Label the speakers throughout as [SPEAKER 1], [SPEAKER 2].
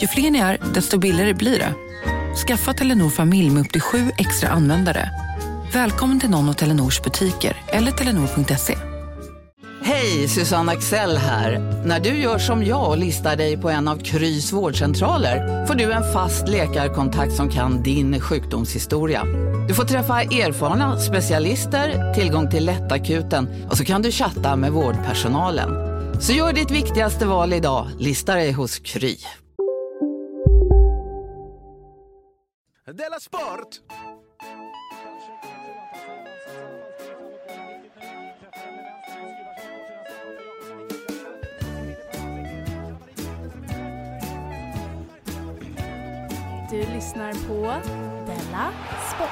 [SPEAKER 1] Ju fler ni är, desto billigare blir det. Skaffa Telenor familj med upp till sju extra användare. Välkommen till någon av Telenors butiker eller telenor.se.
[SPEAKER 2] Hej, Susanne Axel här. När du gör som jag och listar dig på en av Krys vårdcentraler får du en fast läkarkontakt som kan din sjukdomshistoria. Du får träffa erfarna specialister, tillgång till lättakuten och så kan du chatta med vårdpersonalen. Så gör ditt viktigaste val idag, lista dig hos Kry.
[SPEAKER 3] Della Sport!
[SPEAKER 4] Du lyssnar på Della Sport.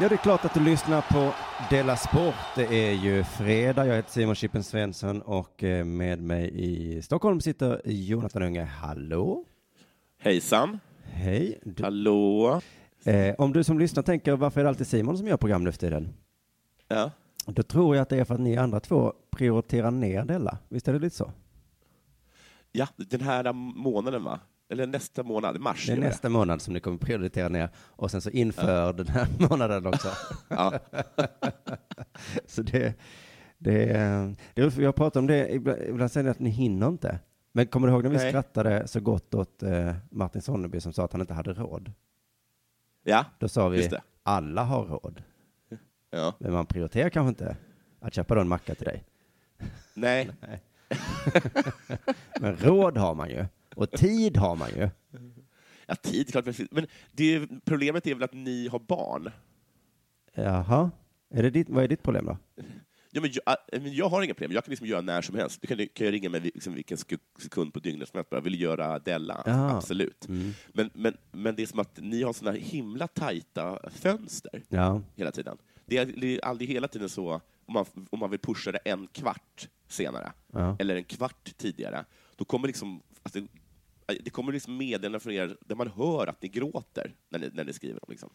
[SPEAKER 5] Ja, det är klart att du lyssnar på Della Sport. Det är ju fredag. Jag heter Simon Chippen Svensson och eh, med mig i Stockholm sitter Jonathan Unge. Hallå!
[SPEAKER 3] Hejsan.
[SPEAKER 5] Hej! Du,
[SPEAKER 3] Hallå.
[SPEAKER 5] eh, om du som lyssnar tänker varför är det alltid Simon som gör program nu för tiden?
[SPEAKER 3] Ja.
[SPEAKER 5] Då tror jag att det är för att ni andra två prioriterar ner Della. Visst är det lite så?
[SPEAKER 3] ja, den här månaden va? Eller nästa månad, mars.
[SPEAKER 5] Det är
[SPEAKER 3] är det.
[SPEAKER 5] nästa månad som ni kommer prioritera ner och sen så inför den här månaden också.
[SPEAKER 3] Ja.
[SPEAKER 5] Så det, det, är- det jag pratar om det, ibland, ibland säger ni att ni hinner inte. Men kommer du ihåg när vi
[SPEAKER 3] Nej.
[SPEAKER 5] skrattade så gott åt eh, Martin Sonneby som sa att han inte hade råd?
[SPEAKER 3] ja,
[SPEAKER 5] Då sa vi,
[SPEAKER 3] Just det.
[SPEAKER 5] alla har råd.
[SPEAKER 3] ja.
[SPEAKER 5] Men man prioriterar kanske inte att köpa då en macka till dig.
[SPEAKER 3] Nej.
[SPEAKER 5] Men råd har man ju. Och tid har man ju.
[SPEAKER 3] Ja, tid, klart. precis. Men det är, problemet är väl att ni har barn?
[SPEAKER 5] Jaha. Är det ditt, vad är ditt problem då?
[SPEAKER 3] Ja, men jag, äh, men jag har inga problem. Jag kan liksom göra när som helst. Du kan, kan jag ringa mig liksom vilken sek- sekund på dygnet som helst. Bara, vill göra Della?
[SPEAKER 5] Ja.
[SPEAKER 3] Absolut.
[SPEAKER 5] Mm.
[SPEAKER 3] Men, men, men det är som att ni har såna himla tajta fönster
[SPEAKER 5] Ja.
[SPEAKER 3] hela tiden. Det är, det är aldrig hela tiden så, om man, om man vill pusha det en kvart senare,
[SPEAKER 5] Ja.
[SPEAKER 3] eller en kvart tidigare, då kommer liksom, alltså, det kommer liksom meddelanden från er där man hör att ni gråter när ni, när ni skriver dem. Liksom.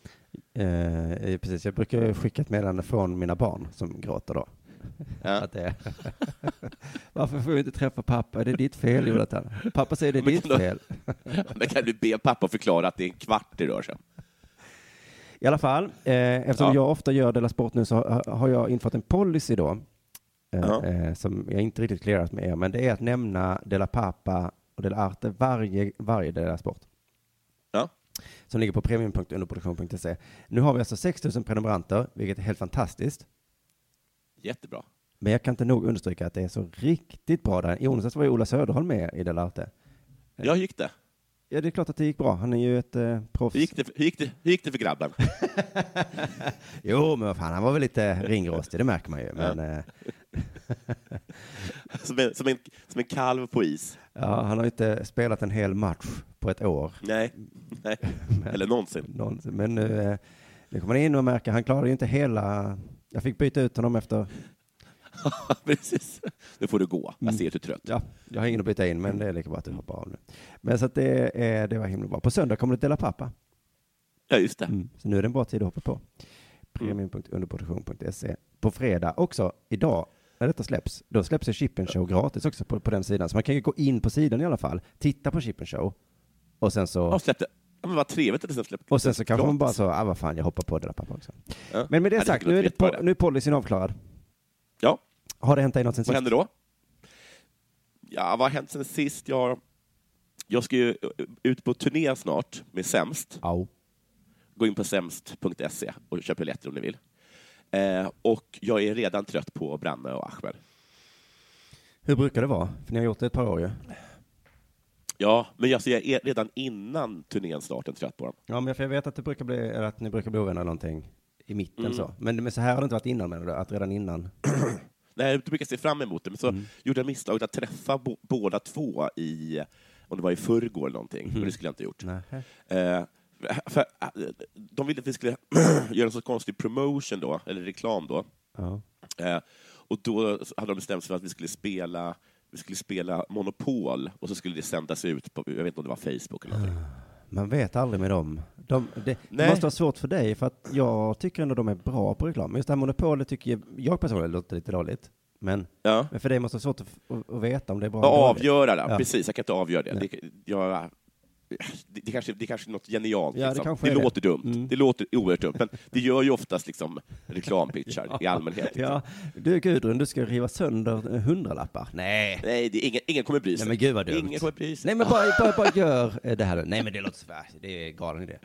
[SPEAKER 5] Eh, precis, jag brukar skicka ett meddelande från mina barn som gråter då.
[SPEAKER 3] Ja.
[SPEAKER 5] Varför får vi inte träffa pappa? Är det ditt fel, Jonathan? Pappa säger det är
[SPEAKER 3] Men
[SPEAKER 5] ditt
[SPEAKER 3] du-
[SPEAKER 5] fel.
[SPEAKER 3] Där kan du be pappa förklara att det är en kvart det rör sig om.
[SPEAKER 5] I alla fall, eh, eftersom
[SPEAKER 3] Ja.
[SPEAKER 5] jag ofta gör Della Sport nu så har- har jag infört en policy då, eh,
[SPEAKER 3] Ja.
[SPEAKER 5] eh, som jag inte riktigt clearat med er, men det är att nämna Della Pappa och Della Arte varje, varje Della Sport.
[SPEAKER 3] Ja.
[SPEAKER 5] Som ligger på premium.underproduktion.se. Nu har vi alltså 6 000 prenumeranter, vilket är helt fantastiskt.
[SPEAKER 3] Jättebra.
[SPEAKER 5] Men jag kan inte nog understryka att det är så riktigt bra där. I onsdags var ju Ola Söderholm med i Della Arte.
[SPEAKER 3] Ja, gick det?
[SPEAKER 5] Ja, det är klart att det gick bra. Han är ju ett eh, proffs.
[SPEAKER 3] Hur gick det, hur gick det, hur gick det för grabben?
[SPEAKER 5] Jo, men vad fan, han var väl lite ringrostig, det märker man ju. Men, eh,
[SPEAKER 3] Som en, som, en, som en kalv på is?
[SPEAKER 5] ja, han har inte spelat en hel match på ett år.
[SPEAKER 3] Nej, Nej. eller någonsin.
[SPEAKER 5] Någonsin. Men nu, eh, nu kommer han in och märker, han klarar ju inte hela... Jag fick byta ut honom efter...
[SPEAKER 3] Precis. Nu får du gå. Jag ser att du är trött.
[SPEAKER 5] Ja, jag har ingen att byta in, men det är lika bra att du hoppar av nu. Men så att det, är, det var himla bra. På söndag kommer det dela pappa.
[SPEAKER 3] Ja, just det.
[SPEAKER 5] Mm. Så nu är det en bra tid att hoppa på. Premium.underproduktion.se. På fredag också, idag, när detta släpps, då släpps ju Chippen Show gratis också på, på den sidan. Så man kan ju gå in på sidan i alla fall, titta på Chippen Show och sen så...
[SPEAKER 3] Ja, släppte. Ja, men vad trevligt att det släppte.
[SPEAKER 5] Och sen så kanske man bara så, ah vad fan, jag hoppar på det där pappa också.
[SPEAKER 3] Ja.
[SPEAKER 5] Men med det
[SPEAKER 3] Ja,
[SPEAKER 5] sagt, nu är, det po- nu är policyn avklarad.
[SPEAKER 3] Ja,
[SPEAKER 5] Har det hänt dig något sen
[SPEAKER 3] vad
[SPEAKER 5] sist?
[SPEAKER 3] händer då? Ja, vad har hänt sen sist? Jag, jag ska ju ut på turné snart med Sämst.
[SPEAKER 5] Au.
[SPEAKER 3] Gå in på sämst.se och köp biljetter om ni vill. Eh, och jag är redan trött på Branne och Ahmed.
[SPEAKER 5] Hur brukar det vara? För ni har gjort det ett par år ju.
[SPEAKER 3] Ja, men alltså jag är redan innan turnén starten trött på dem.
[SPEAKER 5] Ja, men jag vet att, det brukar bli, att ni brukar bli ovänner någonting i mitten
[SPEAKER 3] Mm.
[SPEAKER 5] så. Men, men så här har det inte varit innan menar du? Att redan innan?
[SPEAKER 3] Nej, jag brukar se fram emot det, men så
[SPEAKER 5] Mm.
[SPEAKER 3] gjorde jag misstaget att träffa bo- båda två i om det var i förrgår eller någonting, men det skulle jag inte gjort.
[SPEAKER 5] Nej.
[SPEAKER 3] Eh, för, eh, de ville att vi skulle göra en så konstig promotion då, eller reklam då.
[SPEAKER 5] Ja.
[SPEAKER 3] Eh, och då hade de bestämt sig för att vi skulle spela vi skulle spela Monopol och så skulle det sändas ut på, jag vet inte om det var Facebook eller någonting.
[SPEAKER 5] Man vet aldrig med dem. De, det,
[SPEAKER 3] Nej.
[SPEAKER 5] måste vara svårt för dig, för att jag tycker ändå de är bra på reklam. Just det här monopolet tycker jag, jag personligen låter lite dåligt. Men,
[SPEAKER 3] Ja.
[SPEAKER 5] men för dig måste det vara svårt att, att, att veta om det är bra dåligt.
[SPEAKER 3] avgöra det,
[SPEAKER 5] Ja.
[SPEAKER 3] precis. Jag kan inte avgöra det. Det, jag, det, kanske, det kanske är något genialt.
[SPEAKER 5] Ja, det
[SPEAKER 3] liksom. det
[SPEAKER 5] det.
[SPEAKER 3] låter dumt.
[SPEAKER 5] Mm.
[SPEAKER 3] Det låter oerhört dumt, men det gör ju oftast liksom reklampitchar i allmänhet. Liksom.
[SPEAKER 5] Ja, du Gudrun, du ska riva sönder eh, hundralappar. Nej.
[SPEAKER 3] Nej, det ingen, ingen kommer bry sig.
[SPEAKER 5] Nej men gud vad dumt.
[SPEAKER 3] Ingen kommer bry sig.
[SPEAKER 5] Nej men bara, bara, bara gör eh, det här. Nej men det låter så det är galen idé.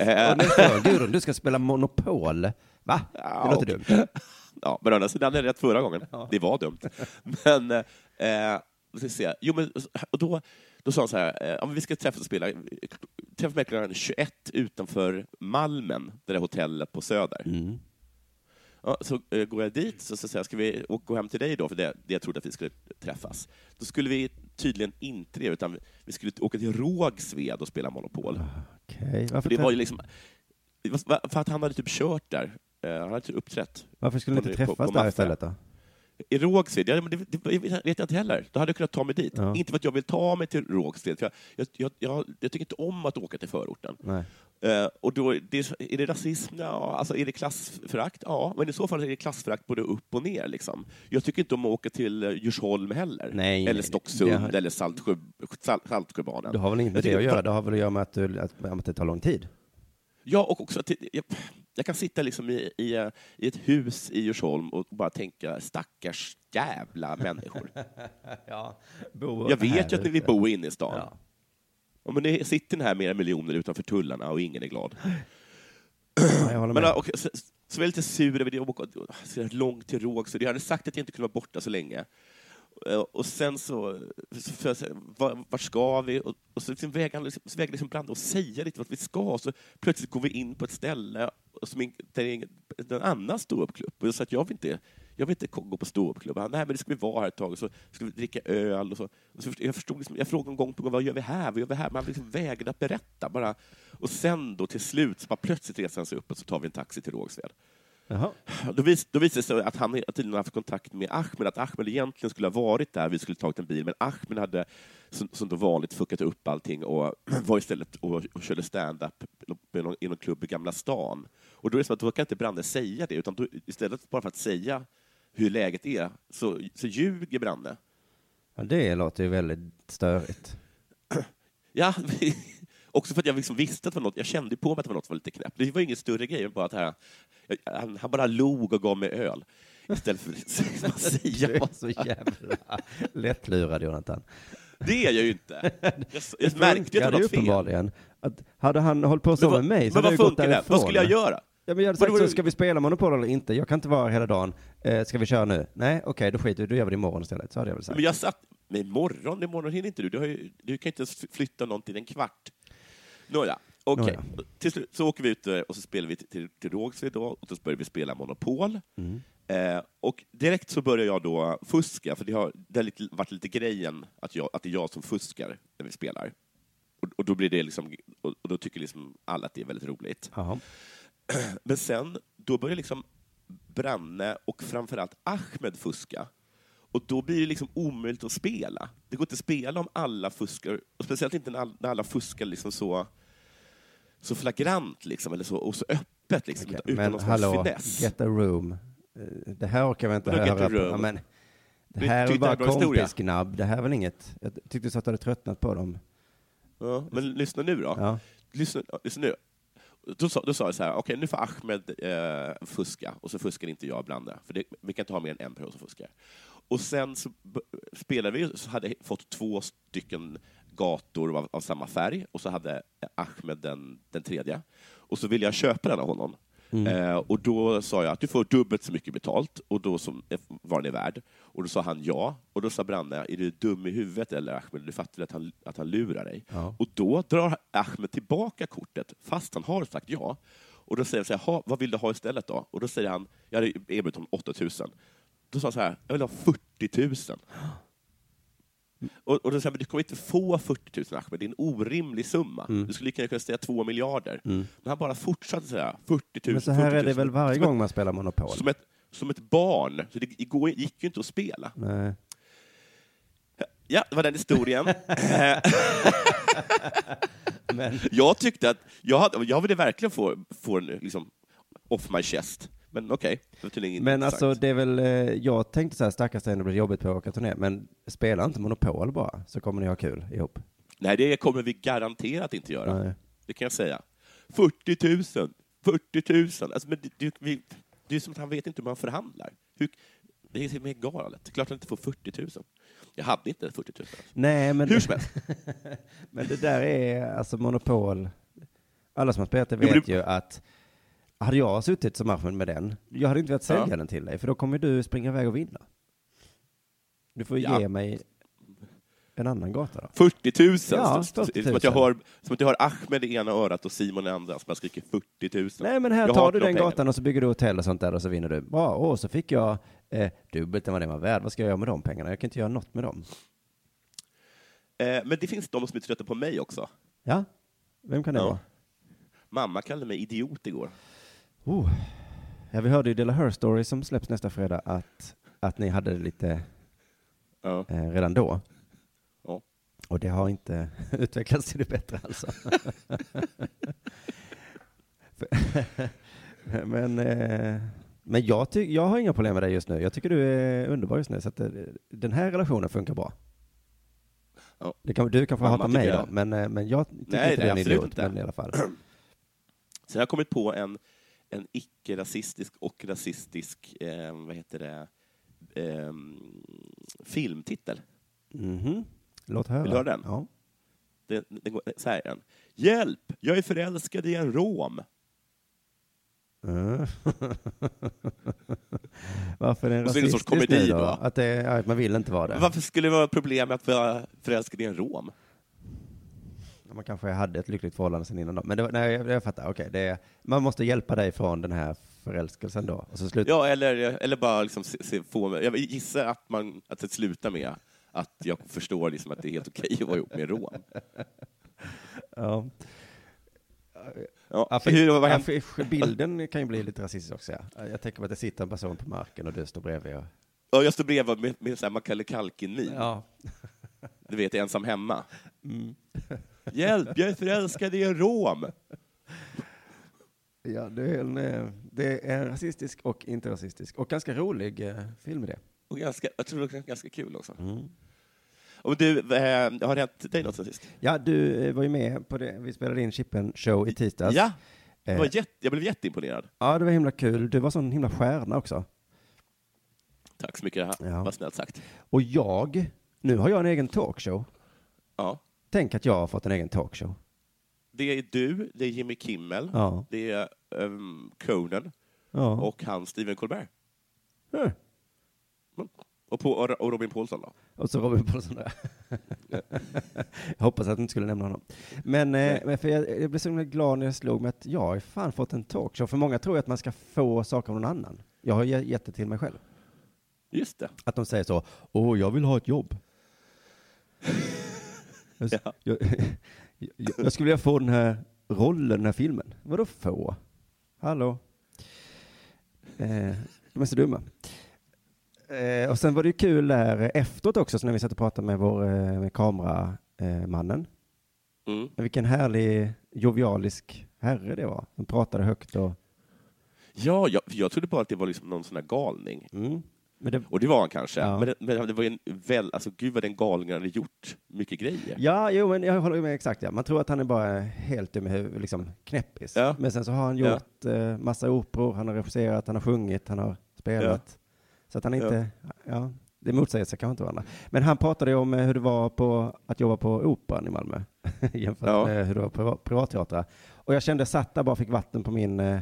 [SPEAKER 3] Eh,
[SPEAKER 5] nästa gång, Gudrun, du ska spela Monopol. Va? Det
[SPEAKER 3] Ja,
[SPEAKER 5] låter dumt.
[SPEAKER 3] Ja, men å andra sidan är det rätt förra gången. Det var dumt. Men, eh, då ska se. Jo, men, och då, då sa han så här, eh, ja, vi ska träffas och spela. Träffa mig klockan 21 utanför Malmen, det där hotellet på Söder.
[SPEAKER 5] Mm.
[SPEAKER 3] Ja, så eh, går jag dit, så, så säger jag, ska vi gå hem till dig då, för det, det jag trodde att vi skulle träffas. Då skulle vi tydligen inte det, utan vi skulle åka till Rågsved och spela Monopol.
[SPEAKER 5] Okej,
[SPEAKER 3] För
[SPEAKER 5] varför,
[SPEAKER 3] det var ju liksom, för att han hade typ kört där. Eh, Han hade typ uppträtt.
[SPEAKER 5] varför skulle ni
[SPEAKER 3] på-
[SPEAKER 5] inte
[SPEAKER 3] på-
[SPEAKER 5] träffas
[SPEAKER 3] på
[SPEAKER 5] där
[SPEAKER 3] Maffe.
[SPEAKER 5] istället då?
[SPEAKER 3] I Rågsved? Ja, men det, det vet jag inte heller. Då hade jag kunnat ta mig dit.
[SPEAKER 5] Ja.
[SPEAKER 3] Inte för att jag vill ta mig till Rågsved, för jag, jag, jag, jag, tycker inte om att åka till förorten. Eh, och då, det, är det rasism? Ja. Alltså, är det klassförakt? Ja, men i så fall är det klassförakt både upp och ner. Liksom. Jag tycker inte om att åka till eh, Djursholm heller.
[SPEAKER 5] Nej,
[SPEAKER 3] eller Stocksund
[SPEAKER 5] har-
[SPEAKER 3] eller Saltsjö, Sal, Saltsjöbanan.
[SPEAKER 5] Det har väl inget med det att göra? Det har väl att göra med att, du, att, att det tar lång tid?
[SPEAKER 3] Ja, och också att det, jag, jag kan sitta liksom i, i, i ett hus i Djursholm och bara tänka stackars jävla människor.
[SPEAKER 5] ja, bo
[SPEAKER 3] Jag vet ju att ni vill bo inne i stan.
[SPEAKER 5] Ja.
[SPEAKER 3] Ja, men det sitter här mera miljoner utanför tullarna och ingen är glad.
[SPEAKER 5] Ja, jag
[SPEAKER 3] Men,
[SPEAKER 5] med.
[SPEAKER 3] och, så, så var jag lite sur över det, så här långt till Rågsved. Jag hade sagt att jag inte kunde vara borta så länge. Eh, och sen så, så för jag säga, var, var ska vi? Och, och så liksom vägrade liksom, väg liksom blanda och säga lite vart vi ska. Och så plötsligt går vi in på ett ställe som in, där det är en annan ståuppklubb. Och jag sa att jag vill inte, jag vill inte gå på ståuppklubb. Han, Nej, men det ska vi vara här ett tag. Och så ska vi dricka öl. Och så, och så jag, förstod liksom, jag frågade gång på gång, vad gör vi här? Vad gör vi här? Men han liksom vägrade att berätta. Bara. Och sen då till slut, så bara plötsligt reser han sig upp och så tar vi en taxi till Rågsved.
[SPEAKER 5] Jaha.
[SPEAKER 3] Då, vis, då visade det sig att han tydligen haft kontakt med Ahmed, att Ahmed egentligen skulle ha varit där, vi skulle tagit en bil, men Ahmed hade som, som då vanligt fuckat upp allting och var istället och, och körde stand-up i någon, klubb i Gamla stan. Och då är det som att då kan inte Brande säga det, utan då, istället bara för att säga hur läget är, så, så ljuger Brande.
[SPEAKER 5] Ja, det låter ju väldigt störigt.
[SPEAKER 3] Ja, också för att jag liksom visste att det var något, jag kände på mig att det var något som var lite knäppt. Det var ingen större grej, bara att här, han, han bara log och gav mig öl. Istället för att
[SPEAKER 5] Du
[SPEAKER 3] säga
[SPEAKER 5] är
[SPEAKER 3] vad
[SPEAKER 5] så jävla lättlurad, Jonathan.
[SPEAKER 3] Det är jag ju inte. Jag, jag märkte ju att det var något fel.
[SPEAKER 5] uppenbarligen. Att hade han hållit på så med mig så hade jag gått därifrån.
[SPEAKER 3] Vad skulle jag göra?
[SPEAKER 5] Ja, men jag hade sagt så, ska vi spela Monopol eller inte? Jag kan inte vara här hela dagen. Eh, ska vi köra nu? Nej, okej, då skiter vi Då gör vi det imorgon istället. Så hade jag väl sagt.
[SPEAKER 3] Men jag satt... Men imorgon, imorgon hinner inte du. Du, ju, du kan inte flytta någonting en kvart. Nåja, okej.
[SPEAKER 5] Nåja.
[SPEAKER 3] Till slut så åker vi ut eh, och så spelar vi till, till, Rågsved då, och så börjar vi spela Monopol.
[SPEAKER 5] Mm.
[SPEAKER 3] Eh, och direkt så börjar jag då fuska, för det har, det har varit lite grejen att, jag, att det är jag som fuskar när vi spelar. Och, och då blir det liksom, och, och då tycker liksom alla att det är väldigt roligt.
[SPEAKER 5] Jaha.
[SPEAKER 3] Men sen, då börjar liksom Branne och framförallt Ahmed fuska. Och då blir det liksom omöjligt att spela. Det går inte att spela om alla fuskar, och speciellt inte när all- när alla fuskar liksom så, så flagrant liksom, eller så, och så öppet. Liksom,
[SPEAKER 5] Okej,
[SPEAKER 3] utan
[SPEAKER 5] Men
[SPEAKER 3] någon
[SPEAKER 5] hallå,
[SPEAKER 3] finess.
[SPEAKER 5] get a room. Eh, Det här orkar vi inte
[SPEAKER 3] Vadå
[SPEAKER 5] höra på. Ja, men, det
[SPEAKER 3] Det-
[SPEAKER 5] här är bara kompisgnabb. Det här är väl inget. Jag tyckte sa att du hade tröttnat på dem.
[SPEAKER 3] Ja, men lyssna nu då.
[SPEAKER 5] Ja.
[SPEAKER 3] Lyssna, lyssna nu. Då sa, då sa jag så här, okej nu får Ahmed eh, fuska, och så fuskar inte jag Brande, för det, vi kan inte ha mer än en person som fuskar. Och sen så spelade vi, så hade jag fått två stycken gator av, av samma färg, och så hade Ahmed den, den tredje. Och så ville jag köpa den av honom. Eh, och då sa jag att du får dubbelt så mycket betalt, och då som, eh, var den är värd. Och då sa han ja, och då sa Branne, är du dum i huvudet eller Ahmed? Du fattar att han, att han lurar dig?
[SPEAKER 5] Ja.
[SPEAKER 3] Och då drar Ahmed tillbaka kortet, fast han har sagt ja. Och då säger jag så här, "Ha, vad vill du ha istället då? Och då säger han, jag hade erbjudit honom 8 000. Då sa han så här, jag vill ha 40 000. Och, och då men du kommer inte få 40 000 Ahmed, det är en orimlig summa.
[SPEAKER 5] Mm.
[SPEAKER 3] Du skulle lika gärna kunna säga 2 miljarder.
[SPEAKER 5] Mm.
[SPEAKER 3] Men han bara fortsatte säga 40 000,
[SPEAKER 5] Men så här
[SPEAKER 3] 40 000.
[SPEAKER 5] är det väl varje
[SPEAKER 3] som
[SPEAKER 5] gång man spelar Monopol?
[SPEAKER 3] Ett, som, ett, som ett barn. Så det gick ju inte att spela.
[SPEAKER 5] Nej.
[SPEAKER 3] Ja, det var den historien.
[SPEAKER 5] Men,
[SPEAKER 3] jag tyckte att, jag, hade, jag ville verkligen få, få den liksom off my chest. Men okej, det var tydligen
[SPEAKER 5] men
[SPEAKER 3] intressant.
[SPEAKER 5] alltså, det är väl, eh, jag tänkte så här, stackars dig, det blir jobbigt på att åka turné, men spela inte Monopol bara, så kommer ni ha kul ihop.
[SPEAKER 3] Nej, det kommer vi garanterat inte göra.
[SPEAKER 5] Nej.
[SPEAKER 3] Det kan jag säga. 40 000, 40 000. Alltså, men det, det, det är som att han vet inte hur man förhandlar. Hur, det är med galet. Det är klart att han inte får 40 000. Jag hade inte 40 000.
[SPEAKER 5] Nej, men,
[SPEAKER 3] Hur som helst.
[SPEAKER 5] men det där är alltså Monopol. Alla som har spelat det
[SPEAKER 3] Jo,
[SPEAKER 5] vet
[SPEAKER 3] men det-
[SPEAKER 5] ju att hade jag suttit som Ahmed med den, jag hade inte velat sälja
[SPEAKER 3] Ja.
[SPEAKER 5] den till dig, för då kommer du springa iväg och vinna. Du får
[SPEAKER 3] Ja.
[SPEAKER 5] ge mig en annan gata då.
[SPEAKER 3] 40 000.
[SPEAKER 5] Ja,
[SPEAKER 3] Så-
[SPEAKER 5] 40 000.
[SPEAKER 3] Som, att jag har, som att jag har Ahmed i ena örat och Simon i andra, som jag skriker 40 000.
[SPEAKER 5] Nej, men här
[SPEAKER 3] Jag
[SPEAKER 5] tar du
[SPEAKER 3] de
[SPEAKER 5] den gatan och så bygger du hotell och sånt där och så vinner du. Bra, och så fick jag eh, dubbelt än vad det var värd. Vad ska jag göra med de pengarna? Jag kan inte göra något med dem.
[SPEAKER 3] Eh, men det finns de som är trötta på mig också.
[SPEAKER 5] Ja, vem kan det
[SPEAKER 3] Ja.
[SPEAKER 5] vara?
[SPEAKER 3] Mamma kallade mig idiot igår.
[SPEAKER 5] Oh. Ja, vi hörde ju Dela Her Story som släpps nästa fredag att, att ni hade det lite
[SPEAKER 3] Ja.
[SPEAKER 5] eh, redan då.
[SPEAKER 3] Ja.
[SPEAKER 5] Och det har inte utvecklats till det bättre alltså. men eh, men jag, ty- jag har inga problem med dig just nu. Jag tycker du är underbar just nu. Så att, eh, den här relationen funkar bra.
[SPEAKER 3] Ja.
[SPEAKER 5] Det kan, du kan få
[SPEAKER 3] Mamma
[SPEAKER 5] hata mig
[SPEAKER 3] tycker
[SPEAKER 5] då,
[SPEAKER 3] jag.
[SPEAKER 5] men, eh, men jag tycker
[SPEAKER 3] Nej,
[SPEAKER 5] inte du är en idiot.
[SPEAKER 3] inte.
[SPEAKER 5] Men i alla fall.
[SPEAKER 3] Jag har kommit på en, en icke-rasistisk och rasistisk, eh, vad heter det, eh, filmtitel.
[SPEAKER 5] Mhm. Låt höra.
[SPEAKER 3] Vill du höra den?
[SPEAKER 5] Ja.
[SPEAKER 3] Den, den går, så här är den. Hjälp! Jag är förälskad i en rom.
[SPEAKER 5] Mm. Varför är det
[SPEAKER 3] det en sorts
[SPEAKER 5] rasistiskt
[SPEAKER 3] komedi
[SPEAKER 5] då?
[SPEAKER 3] då.
[SPEAKER 5] Att, det, att man vill inte vara det?
[SPEAKER 3] Varför skulle det vara problem med att vara förälskad i en rom?
[SPEAKER 5] Man kanske hade ett lyckligt förhållande sen innan då. Men det, var- nej, jag, jag fattar. Okej, är, man måste hjälpa dig från den här förälskelsen då. Och så slut.
[SPEAKER 3] Ja, eller, eller bara liksom se, se, få. Jag gissar att, man, att det slutar med att jag förstår liksom att det är helt okej att vara ihop med rom.
[SPEAKER 5] Ja.
[SPEAKER 3] Ja,
[SPEAKER 5] Affisch,
[SPEAKER 3] hur, vad
[SPEAKER 5] affischbilden kan ju bli lite rasistisk också. Ja. Jag tänker på att det sitter en person på marken och du står bredvid. Och,
[SPEAKER 3] Ja, jag står bredvid med, med här Macaulay Culkin-min.
[SPEAKER 5] ja.
[SPEAKER 3] Du vet, ensam hemma.
[SPEAKER 5] Mm.
[SPEAKER 3] Hjälp, jag är förälskad i en rom.
[SPEAKER 5] ja, det är en, eh, det är en rasistisk och inte rasistisk. Och ganska rolig eh, film det.
[SPEAKER 3] Och ganska, jag tror det är ganska kul också.
[SPEAKER 5] Mm.
[SPEAKER 3] Och du, eh, har det hänt dig något sen sist?
[SPEAKER 5] Ja, du eh, var ju med på det. Vi spelade in Chippen show i tisdags.
[SPEAKER 3] Ja, det
[SPEAKER 5] Eh,
[SPEAKER 3] var jätte, jag blev jätteimponerad.
[SPEAKER 5] ja, det var himla kul. Du var sån himla stjärna också.
[SPEAKER 3] Tack så mycket,
[SPEAKER 5] Ja.
[SPEAKER 3] vad snällt sagt.
[SPEAKER 5] Och jag, nu har jag en egen talkshow.
[SPEAKER 3] Ja.
[SPEAKER 5] Tänk att jag har fått en egen talkshow.
[SPEAKER 3] Det är du, det är Jimmy Kimmel,
[SPEAKER 5] Ja.
[SPEAKER 3] det är um, Conan
[SPEAKER 5] Ja.
[SPEAKER 3] och han Stephen Colbert.
[SPEAKER 5] Eh.
[SPEAKER 3] Och, på, och Robin Paulsson då?
[SPEAKER 5] Och så Robin Paulsson där. jag hoppas att du inte skulle nämna honom. Men, eh, men för jag, jag blev så glad när jag slog mig att jag har fan fått en talkshow. För många tror att man ska få saker av någon annan. Jag har ge- gett det till mig själv.
[SPEAKER 3] Just det.
[SPEAKER 5] Att de säger så, åh, jag vill ha ett jobb. Jag,
[SPEAKER 3] Ja.
[SPEAKER 5] jag, jag, jag skulle vilja få den här rollen, den här filmen. Vadå få? Hallå? Eh, de är så dumma. Eh, och sen var det ju kul där efteråt också, så när vi satt och pratade med vår eh, med kameramannen.
[SPEAKER 3] Mm.
[SPEAKER 5] Vilken härlig, jovialisk herre det var. Som pratade högt och...
[SPEAKER 3] Ja, jag, jag trodde bara att det var liksom någon sån här galning.
[SPEAKER 5] Mm. Det,
[SPEAKER 3] Och det var han kanske.
[SPEAKER 5] Ja.
[SPEAKER 3] Men, det, men det var en väl, alltså gud vad den galningen hade gjort mycket grejer.
[SPEAKER 5] Ja, jo, men jag håller med exakt. Ja. Man tror att han är bara helt dum i huvudet, liksom knäppis.
[SPEAKER 3] Ja.
[SPEAKER 5] Men sen så har han
[SPEAKER 3] Ja.
[SPEAKER 5] gjort eh, massa operor, han har regisserat, han har sjungit, han har spelat. Så att han inte, ja, det motsäger sig kanske inte varandra. Men han pratade ju om eh, hur det var på att jobba på Operan i Malmö jämfört
[SPEAKER 3] Ja.
[SPEAKER 5] med hur det var på priva- privatteatrar. Och jag kände, satt där bara fick vatten på min, eh,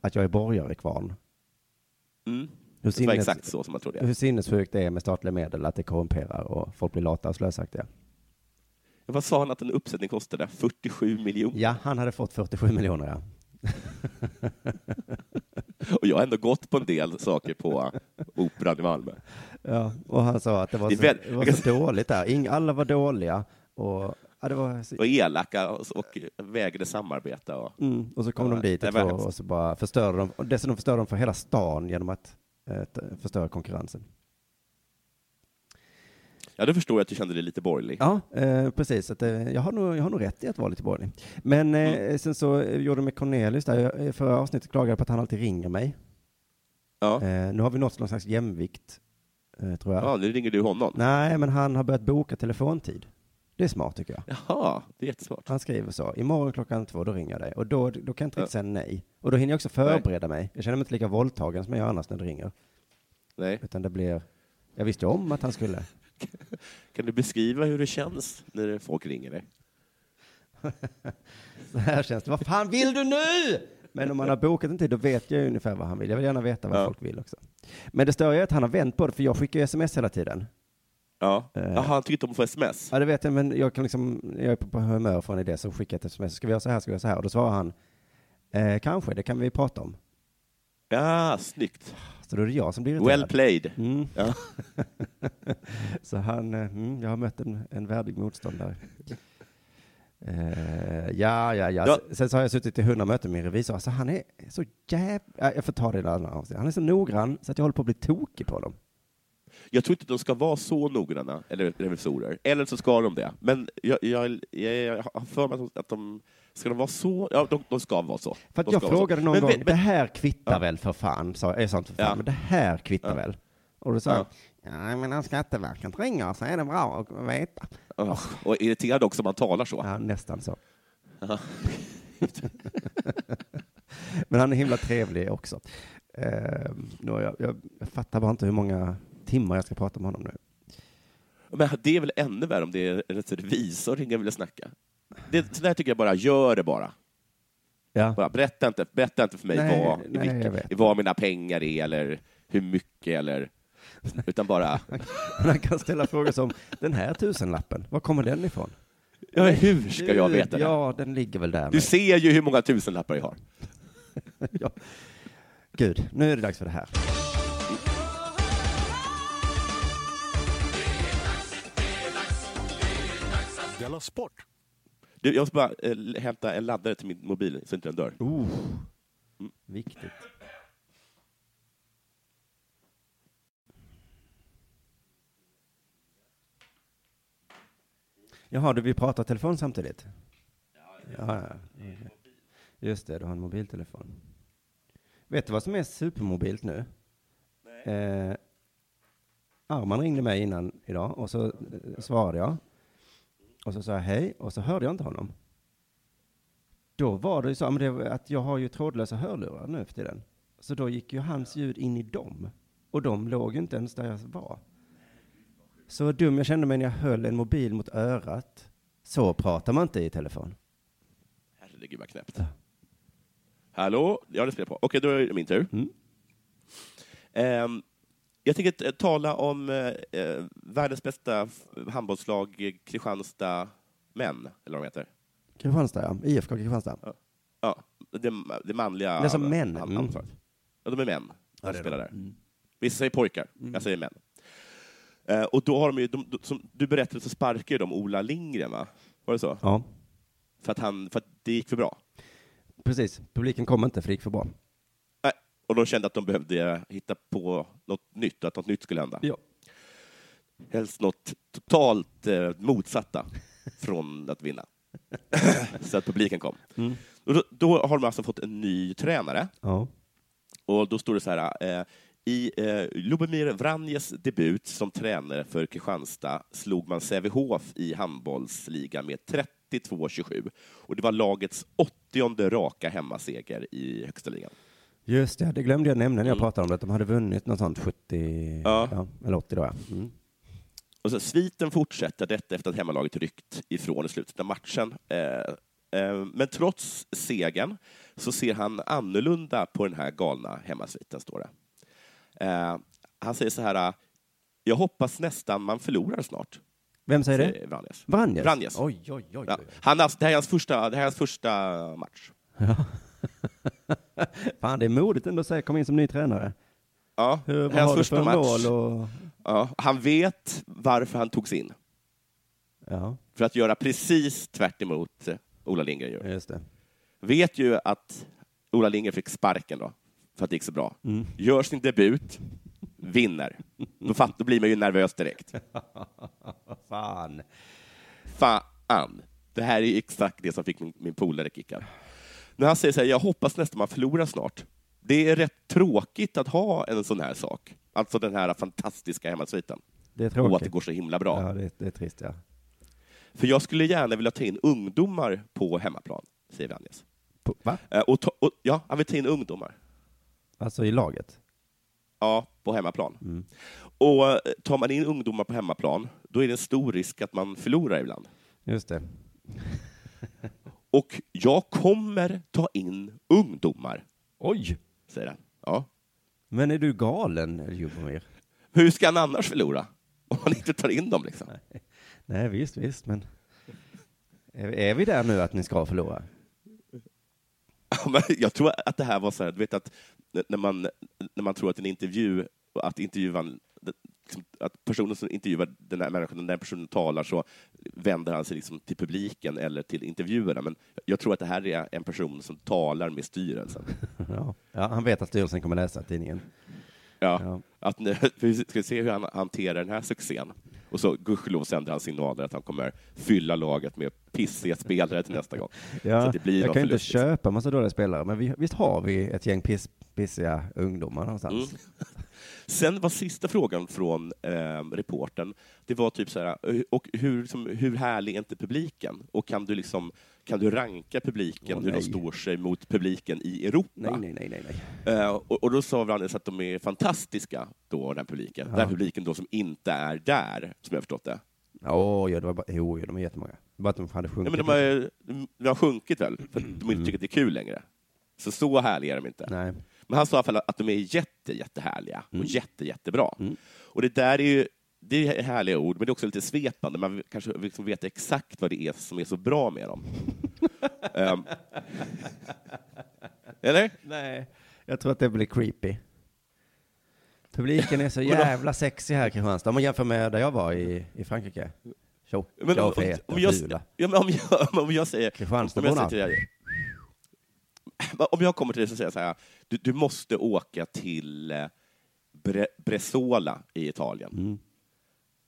[SPEAKER 5] att jag är borgare kvarn.
[SPEAKER 3] Mm.
[SPEAKER 5] Hur,
[SPEAKER 3] Det var exakt så som man trodde.
[SPEAKER 5] hur sinnessjukt det är med statliga medel, att det korrumperar och folk blir lata och slösaktiga.
[SPEAKER 3] Vad sa han att en uppsättning kostade? 47 miljoner?
[SPEAKER 5] Ja, han hade fått 47 miljoner, ja.
[SPEAKER 3] Och jag har ändå gått på en del saker på Operan i Malmö.
[SPEAKER 5] Ja, och han sa att det var så, det var så dåligt där. Alla var dåliga och, ja, det var, så-
[SPEAKER 3] Och elaka och, och vägrade samarbeta. Och,
[SPEAKER 5] mm, och så kom de dit och,
[SPEAKER 3] var
[SPEAKER 5] och så bara förstörde de, och dessutom förstörde de för hela stan genom att förstöra konkurrensen.
[SPEAKER 3] ja, då förstår jag att du kände dig lite borgerlig.
[SPEAKER 5] Ja, eh, precis. Att, eh, jag, har nog, jag har nog rätt i att vara lite borgerlig. Men eh,
[SPEAKER 3] Mm.
[SPEAKER 5] sen så eh, gjorde de med Cornelius där, eh, förra avsnittet klagade jag på att han alltid ringer mig.
[SPEAKER 3] Ja.
[SPEAKER 5] Eh, nu har vi nått någon slags jämvikt, eh, tror jag.
[SPEAKER 3] ja, nu ringer du honom.
[SPEAKER 5] Nej, men han har börjat boka telefontid. Det är smart tycker jag.
[SPEAKER 3] Jaha, det är jättesmart.
[SPEAKER 5] Han skriver så, imorgon klockan två, då ringer jag dig. Och då, då kan jag inte riktigt säga nej. Och då hinner jag också förbereda mig. Jag känner mig inte lika våldtagen som jag gör annars när det ringer.
[SPEAKER 3] Nej.
[SPEAKER 5] Utan det blir, jag visste om att han skulle.
[SPEAKER 3] Kan du beskriva hur det känns när folk ringer dig?
[SPEAKER 5] Så här känns det. Vad fan vill du nu? Men om man har bokat en tid, då vet jag ju ungefär vad han vill. Jag vill gärna veta vad
[SPEAKER 3] Ja.
[SPEAKER 5] folk vill också. Men det störiga är att han har vänt på det, för jag skickar ju sms hela tiden.
[SPEAKER 3] Ja.
[SPEAKER 5] Eh.
[SPEAKER 3] Jaha, han tyckte om att få sms?
[SPEAKER 5] Ja, det vet jag, men jag kan liksom, jag är på, humör från det, så skickar jag ett sms. Ska vi göra så här, ska vi göra så här? Och då svarar han, eh, kanske, det kan vi prata om.
[SPEAKER 3] Ja, snyggt.
[SPEAKER 5] Så då är det jag som blir irriterad.
[SPEAKER 3] Well played.
[SPEAKER 5] Mm.
[SPEAKER 3] Ja.
[SPEAKER 5] Så han, eh, mm, jag har mött en, en värdig motståndare. Eh, ja, ja, ja,
[SPEAKER 3] Ja.
[SPEAKER 5] Sen så har jag suttit i hundra möten med min revisor. Alltså han är så jävla... Jag får ta det i en annan avsnitt. Han är så noggrann så att jag håller på att bli tokig på dem.
[SPEAKER 3] Jag tror inte de ska vara så noggranna, eller revisorer. Eller så ska de det. Men jag, jag, jag, jag har för mig att de ska de vara så. Ja, de, de ska vara så.
[SPEAKER 5] För att jag frågade någon
[SPEAKER 3] men,
[SPEAKER 5] gång,
[SPEAKER 3] men,
[SPEAKER 5] det här kvittar
[SPEAKER 3] Ja.
[SPEAKER 5] väl för fan? Sa jag, sånt för fan,
[SPEAKER 3] Ja.
[SPEAKER 5] men det här kvittar
[SPEAKER 3] Ja.
[SPEAKER 5] väl? Och då sa
[SPEAKER 3] Ja.
[SPEAKER 5] ja men om Skatteverket ringer så är det bra att veta.
[SPEAKER 3] Åh, och irriterad också om man talar så.
[SPEAKER 5] Ja, nästan så. Men han är himla trevlig också. Eh, nu, har jag, jag, jag fattar bara inte hur många timmar jag ska prata med honom nu.
[SPEAKER 3] Men det är väl ännu värre om det är en revisor och vill snacka. Det, så där tycker jag bara, gör det bara.
[SPEAKER 5] Ja.
[SPEAKER 3] bara berätta, inte, berätta inte för mig
[SPEAKER 5] Nej,
[SPEAKER 3] vad,
[SPEAKER 5] nej,
[SPEAKER 3] vilka,
[SPEAKER 5] jag vet.
[SPEAKER 3] vad mina pengar är eller hur mycket eller... Utan bara,
[SPEAKER 5] Men han kan ställa frågor som, den här tusenlappen, var kommer den ifrån?
[SPEAKER 3] ja, hur ska jag veta det?
[SPEAKER 5] Ja, den ligger väl där.
[SPEAKER 3] Du ser ju hur många tusenlappar jag har.
[SPEAKER 5] ja. Gud, nu är det dags för det här.
[SPEAKER 6] Della Sport!
[SPEAKER 3] Du, jag måste bara eh, hämta en laddare till min mobil så inte den dör.
[SPEAKER 5] Oh, viktigt. Jaha, du vill prata telefon samtidigt? Ja, ja. Just det, du har en mobiltelefon. Vet du vad som är supermobilt nu? Eh, Arman ringde mig innan idag och så eh, svarade jag. Och så sa jag hej och så hörde jag inte honom. Då var det ju så det, att jag har ju trådlösa hörlurar nu för tiden. Så då gick ju hans ljud in i dem. Och de låg ju inte ens där jag var. Så dum jag kände mig när jag höll en mobil mot örat. Så pratar man inte i telefon.
[SPEAKER 3] Herregud vad knäppt. Hallå? Ja, det spelar på. Okej, då är det min tur.
[SPEAKER 5] Mm.
[SPEAKER 3] Ehm, jag tänker tala om eh, eh, världens bästa handbollslag, Kristianstad män, eller vad de heter.
[SPEAKER 5] Kristianstad, ja. IFK Kristianstad.
[SPEAKER 3] Ja, det, det manliga...
[SPEAKER 5] Det är som män. Mm.
[SPEAKER 3] Ja, de är män som
[SPEAKER 5] Ja,
[SPEAKER 3] spelar där.
[SPEAKER 5] Mm.
[SPEAKER 3] Vissa säger pojkar, jag säger män. Eh, och då har de ju, de, de, som du berättade så sparkade de Ola Lindgren, va? Var det så?
[SPEAKER 5] Ja,
[SPEAKER 3] För att, han, för att det gick för bra.
[SPEAKER 5] precis. Publiken kom inte för det gick för bra.
[SPEAKER 3] Och de kände att de behövde hitta på något nytt, att något nytt skulle hända.
[SPEAKER 5] Ja.
[SPEAKER 3] Helst något totalt eh, motsatta från att vinna. så att publiken kom.
[SPEAKER 5] Mm.
[SPEAKER 3] Och då, då har de alltså fått en ny tränare.
[SPEAKER 5] Ja.
[SPEAKER 3] Och då står det så här, eh, i eh, Lubomir Vranjes debut som tränare för Kristianstad slog man Sävehof i handbollsligan med 32-27. Och det var lagets åttionde raka hemmaseger i högsta ligan.
[SPEAKER 5] Just det, det glömde jag nämna när jag
[SPEAKER 3] Mm.
[SPEAKER 5] pratade om det. Att de hade vunnit något sånt 70,
[SPEAKER 3] Ja.
[SPEAKER 5] eller 80 då, ja. Mm.
[SPEAKER 3] Och så sviten fortsätter detta efter att hemmalaget ryckt ifrån i slutet av matchen. Eh, eh, men trots segern så ser han annorlunda på den här galna hemmasviten, står det. Eh, han säger så här, jag hoppas nästan man förlorar snart.
[SPEAKER 5] Vem säger det?
[SPEAKER 3] Vranjes.
[SPEAKER 5] Vranjes?
[SPEAKER 3] Vranjes.
[SPEAKER 5] Oj, oj, oj.
[SPEAKER 3] Ja.
[SPEAKER 5] oj.
[SPEAKER 3] Han, alltså, det, här är hans första, det här är hans första match.
[SPEAKER 5] Fan, det är modigt ändå att säga kom in som ny tränare.
[SPEAKER 3] Ja,
[SPEAKER 5] Hur,
[SPEAKER 3] hans första
[SPEAKER 5] för
[SPEAKER 3] match.
[SPEAKER 5] och...
[SPEAKER 3] Ja, han vet varför han togs in.
[SPEAKER 5] Ja,
[SPEAKER 3] För att göra precis tvärt emot eh, Ola Lindgren gör.
[SPEAKER 5] just det.
[SPEAKER 3] Vet ju att Ola Lindgren fick sparken då, för att det gick så bra.
[SPEAKER 5] Mm.
[SPEAKER 3] Gör sin debut, vinner. Då, fatt, då blir man ju nervös direkt.
[SPEAKER 5] Fan.
[SPEAKER 3] Fan! Det här är exakt det som fick min, min polare kickad. När han säger så här, jag hoppas nästan man förlorar snart. Det är rätt tråkigt att ha en sån här sak. Alltså den här fantastiska hemmasviten.
[SPEAKER 5] Det är
[SPEAKER 3] Och att
[SPEAKER 5] tråkigt.
[SPEAKER 3] det går så himla bra.
[SPEAKER 5] Ja, det, det är trist ja.
[SPEAKER 3] För jag skulle gärna vilja ta in ungdomar på hemmaplan, säger Vanjes.
[SPEAKER 5] Va?
[SPEAKER 3] Eh, Och, ta, och Ja, han vill ta in ungdomar.
[SPEAKER 5] Alltså i laget?
[SPEAKER 3] Ja, på hemmaplan.
[SPEAKER 5] Mm.
[SPEAKER 3] Och eh, tar man in ungdomar på hemmaplan, då är det en stor risk att man förlorar ibland.
[SPEAKER 5] Just det.
[SPEAKER 3] Och jag kommer ta in ungdomar,
[SPEAKER 5] Oj!
[SPEAKER 3] säger han. Ja.
[SPEAKER 5] Men är du galen, Ljubomir?
[SPEAKER 3] Hur ska han annars förlora? Om man inte tar in dem liksom.
[SPEAKER 5] Nej, visst, visst, men... Är, är vi där nu att ni ska förlora?
[SPEAKER 3] Ja, men Jag tror att det här var så här, du vet att när man, när man tror att en intervju, att intervjuaren, liksom, att personen som intervjuar den här människan, när den personen talar så vänder han sig liksom till publiken eller till intervjuerna. Men jag tror att det här är en person som talar med styrelsen.
[SPEAKER 5] Ja. ja, han vet att styrelsen kommer läsa tidningen.
[SPEAKER 3] Ja,
[SPEAKER 5] Ja.
[SPEAKER 3] Att, nu- vi ska se hur han hanterar den här succén. Och så gudskelov sänder han signaler att han kommer fylla laget med pissiga spelare till nästa gång. så
[SPEAKER 5] Ja,
[SPEAKER 3] att det blir
[SPEAKER 5] jag kan ju inte
[SPEAKER 3] liksom.
[SPEAKER 5] köpa massa dåliga spelare, men vi, visst har vi ett gäng piss, pissiga ungdomar någonstans?
[SPEAKER 3] Mm. Sen var sista frågan från eh, reporten, det var typ så här, eh, och hur, som, hur härlig är inte publiken? Och kan du, liksom, kan du ranka publiken,
[SPEAKER 5] Åh,
[SPEAKER 3] hur de står sig mot publiken i Europa?
[SPEAKER 5] Nej, nej, nej, nej.
[SPEAKER 3] Eh, och, och då sa Brandes att de är fantastiska, då, den publiken.
[SPEAKER 5] Ja.
[SPEAKER 3] Den publiken då som inte är där, som jag förstått det.
[SPEAKER 5] Åh, ja, det var bara, jo, de är jättemånga. Bara att de hade
[SPEAKER 3] Ja,
[SPEAKER 5] sjunkit.
[SPEAKER 3] men de, har, de har sjunkit väl, för att de inte tycker att det är kul längre. Så så härliga är de inte.
[SPEAKER 5] Nej.
[SPEAKER 3] Men han sa i alla fall att de är jätte, jättehärliga och
[SPEAKER 5] Mm.
[SPEAKER 3] jätte, jättebra. Och det där är ju det är härliga ord, men det är också lite svepande. Man kanske vill liksom veta exakt vad det är som är så bra med dem. Ehm. eller?
[SPEAKER 5] Nej, jag tror att det blir creepy. Publiken är så jävla sexig här i Kristianstad, om man jämför med där jag var i, i Frankrike. Tjocka och feta och fula.
[SPEAKER 3] ja, men om, jag, om jag säger... Om jag,
[SPEAKER 5] Kristianstadborna.
[SPEAKER 3] säger till dig, om jag kommer till dig och säger så här, du, du måste åka till eh, Bre, Bresola i Italien.
[SPEAKER 5] Mm.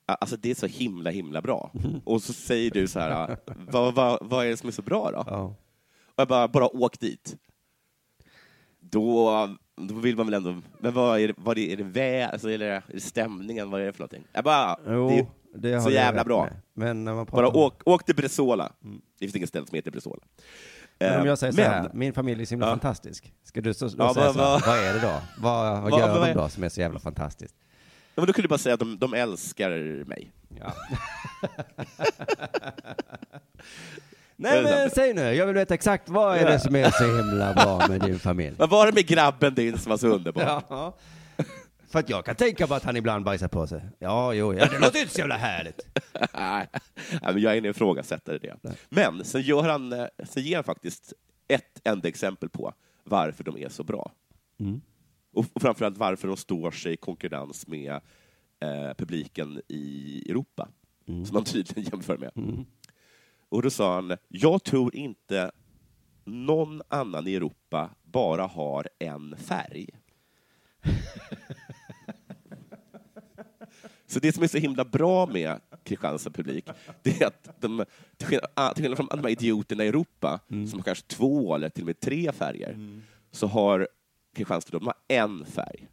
[SPEAKER 3] Alltså det är så himla, himla bra. Och så säger du så här, vad, vad, vad är det som är så bra då?
[SPEAKER 5] Ja.
[SPEAKER 3] Och jag bara, bara åk dit. Då, då vill man väl ändå, men vad är det, vad är det vä, alltså är, det, är det stämningen, vad är det för någonting? Jag bara,
[SPEAKER 5] Jo,
[SPEAKER 3] det,
[SPEAKER 5] det
[SPEAKER 3] så jävla bra.
[SPEAKER 5] med. Men när man pratar
[SPEAKER 3] bara åk, åk till Bresola. Det finns inget ställe som heter Bresola.
[SPEAKER 5] Men om
[SPEAKER 3] Eh,
[SPEAKER 5] jag säger så
[SPEAKER 3] men-
[SPEAKER 5] här, min familj är så himla
[SPEAKER 3] Ja.
[SPEAKER 5] fantastisk. Ska du så, då
[SPEAKER 3] Ja,
[SPEAKER 5] säga
[SPEAKER 3] vad-
[SPEAKER 5] så här,
[SPEAKER 3] vad-
[SPEAKER 5] är det då? Vad, vad
[SPEAKER 3] Vad-
[SPEAKER 5] gör de då som är så jävla fantastiskt?
[SPEAKER 3] Ja, men då kunde du bara säga att de, de älskar mig.
[SPEAKER 5] Ja. Nej men säg nu, jag vill veta exakt vad är det som är så himla bra med din familj?
[SPEAKER 3] Vad var det med grabben din som var så underbar?
[SPEAKER 5] Ja. För att jag kan tänka på att han ibland bajsar på sig. Ja, jo, ja, det låter inte så jävla härligt.
[SPEAKER 3] Nej, men jag är en ifrågasättare i det. Men sen, gör han, eh, sen ger han faktiskt ett enda exempel på varför de är så bra.
[SPEAKER 5] Mm.
[SPEAKER 3] Och framförallt varför de står sig i konkurrens med eh, publiken i Europa,
[SPEAKER 5] Mm.
[SPEAKER 3] som han tydligen jämför med. Och då sa han, jag tror inte någon annan i Europa bara har en färg. Så det som är så himla bra med Kristianstad publik, det är att de, till skillnad, ah, från de här idioterna i Europa, som har kanske två eller till och med tre färger, så har Kristianstad de har en färg.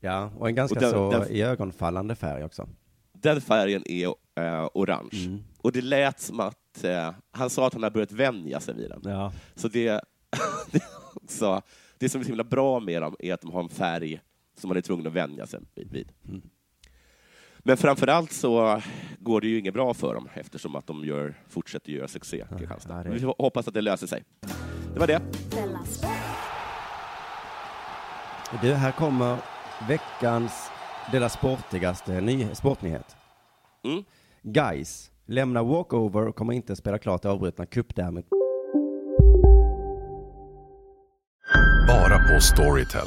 [SPEAKER 5] Ja, och en ganska
[SPEAKER 3] Och den-
[SPEAKER 5] så
[SPEAKER 3] den-
[SPEAKER 5] iögonfallande färg också.
[SPEAKER 3] Den färgen är eh, orange. Och det lät som att eh, han sa att han har börjat vänja sig vid den.
[SPEAKER 5] Ja.
[SPEAKER 3] Så det, det, också, det som är så himla bra med dem är att de har en färg som man är tvungen att vänja sig vid. vid. Men framför allt så går det ju inget bra för dem eftersom att de gör, fortsätter göra succé. Kristianstad.
[SPEAKER 5] ja, det-
[SPEAKER 3] Vi hoppas att det löser sig. Det var det.
[SPEAKER 4] Della.
[SPEAKER 5] Du, här kommer veckans Dela sportigaste ny sportnyhet.
[SPEAKER 3] Mm.
[SPEAKER 5] Guys lämnar walkover och kommer inte spela klart det avbrutna cupderbyt.
[SPEAKER 6] Bara på Storytel.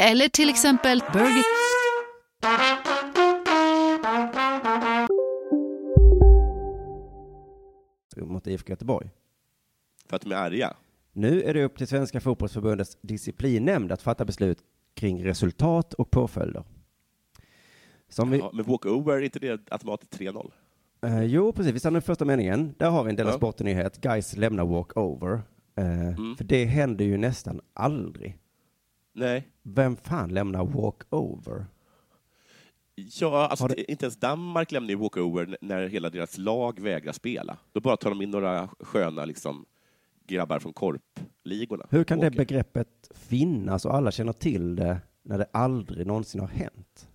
[SPEAKER 7] eller till exempel Burger...
[SPEAKER 5] Mot IFK Göteborg.
[SPEAKER 3] För att de är arga.
[SPEAKER 5] Nu är det upp till Svenska fotbollsförbundets disciplinnämnd att fatta beslut kring resultat och påföljder. Som vi,
[SPEAKER 3] Ja, men walkover, är inte det automatiskt 3-0?
[SPEAKER 5] eh, jo, precis. Vi stannar i första meningen. Där har vi en del av
[SPEAKER 3] Ja.
[SPEAKER 5] sporten-nyhet. Guys lämnar walkover. Eh,
[SPEAKER 3] Mm.
[SPEAKER 5] För det händer ju nästan aldrig.
[SPEAKER 3] Nej.
[SPEAKER 5] Vem fan lämnar walkover?
[SPEAKER 3] Ja, alltså
[SPEAKER 5] det-
[SPEAKER 3] inte ens Danmark lämnar ju walkover när hela deras lag vägrar spela. Då bara tar de in några sköna liksom, grabbar från korpligorna.
[SPEAKER 5] Hur kan det begreppet finnas och alla känner till det när det aldrig någonsin har hänt?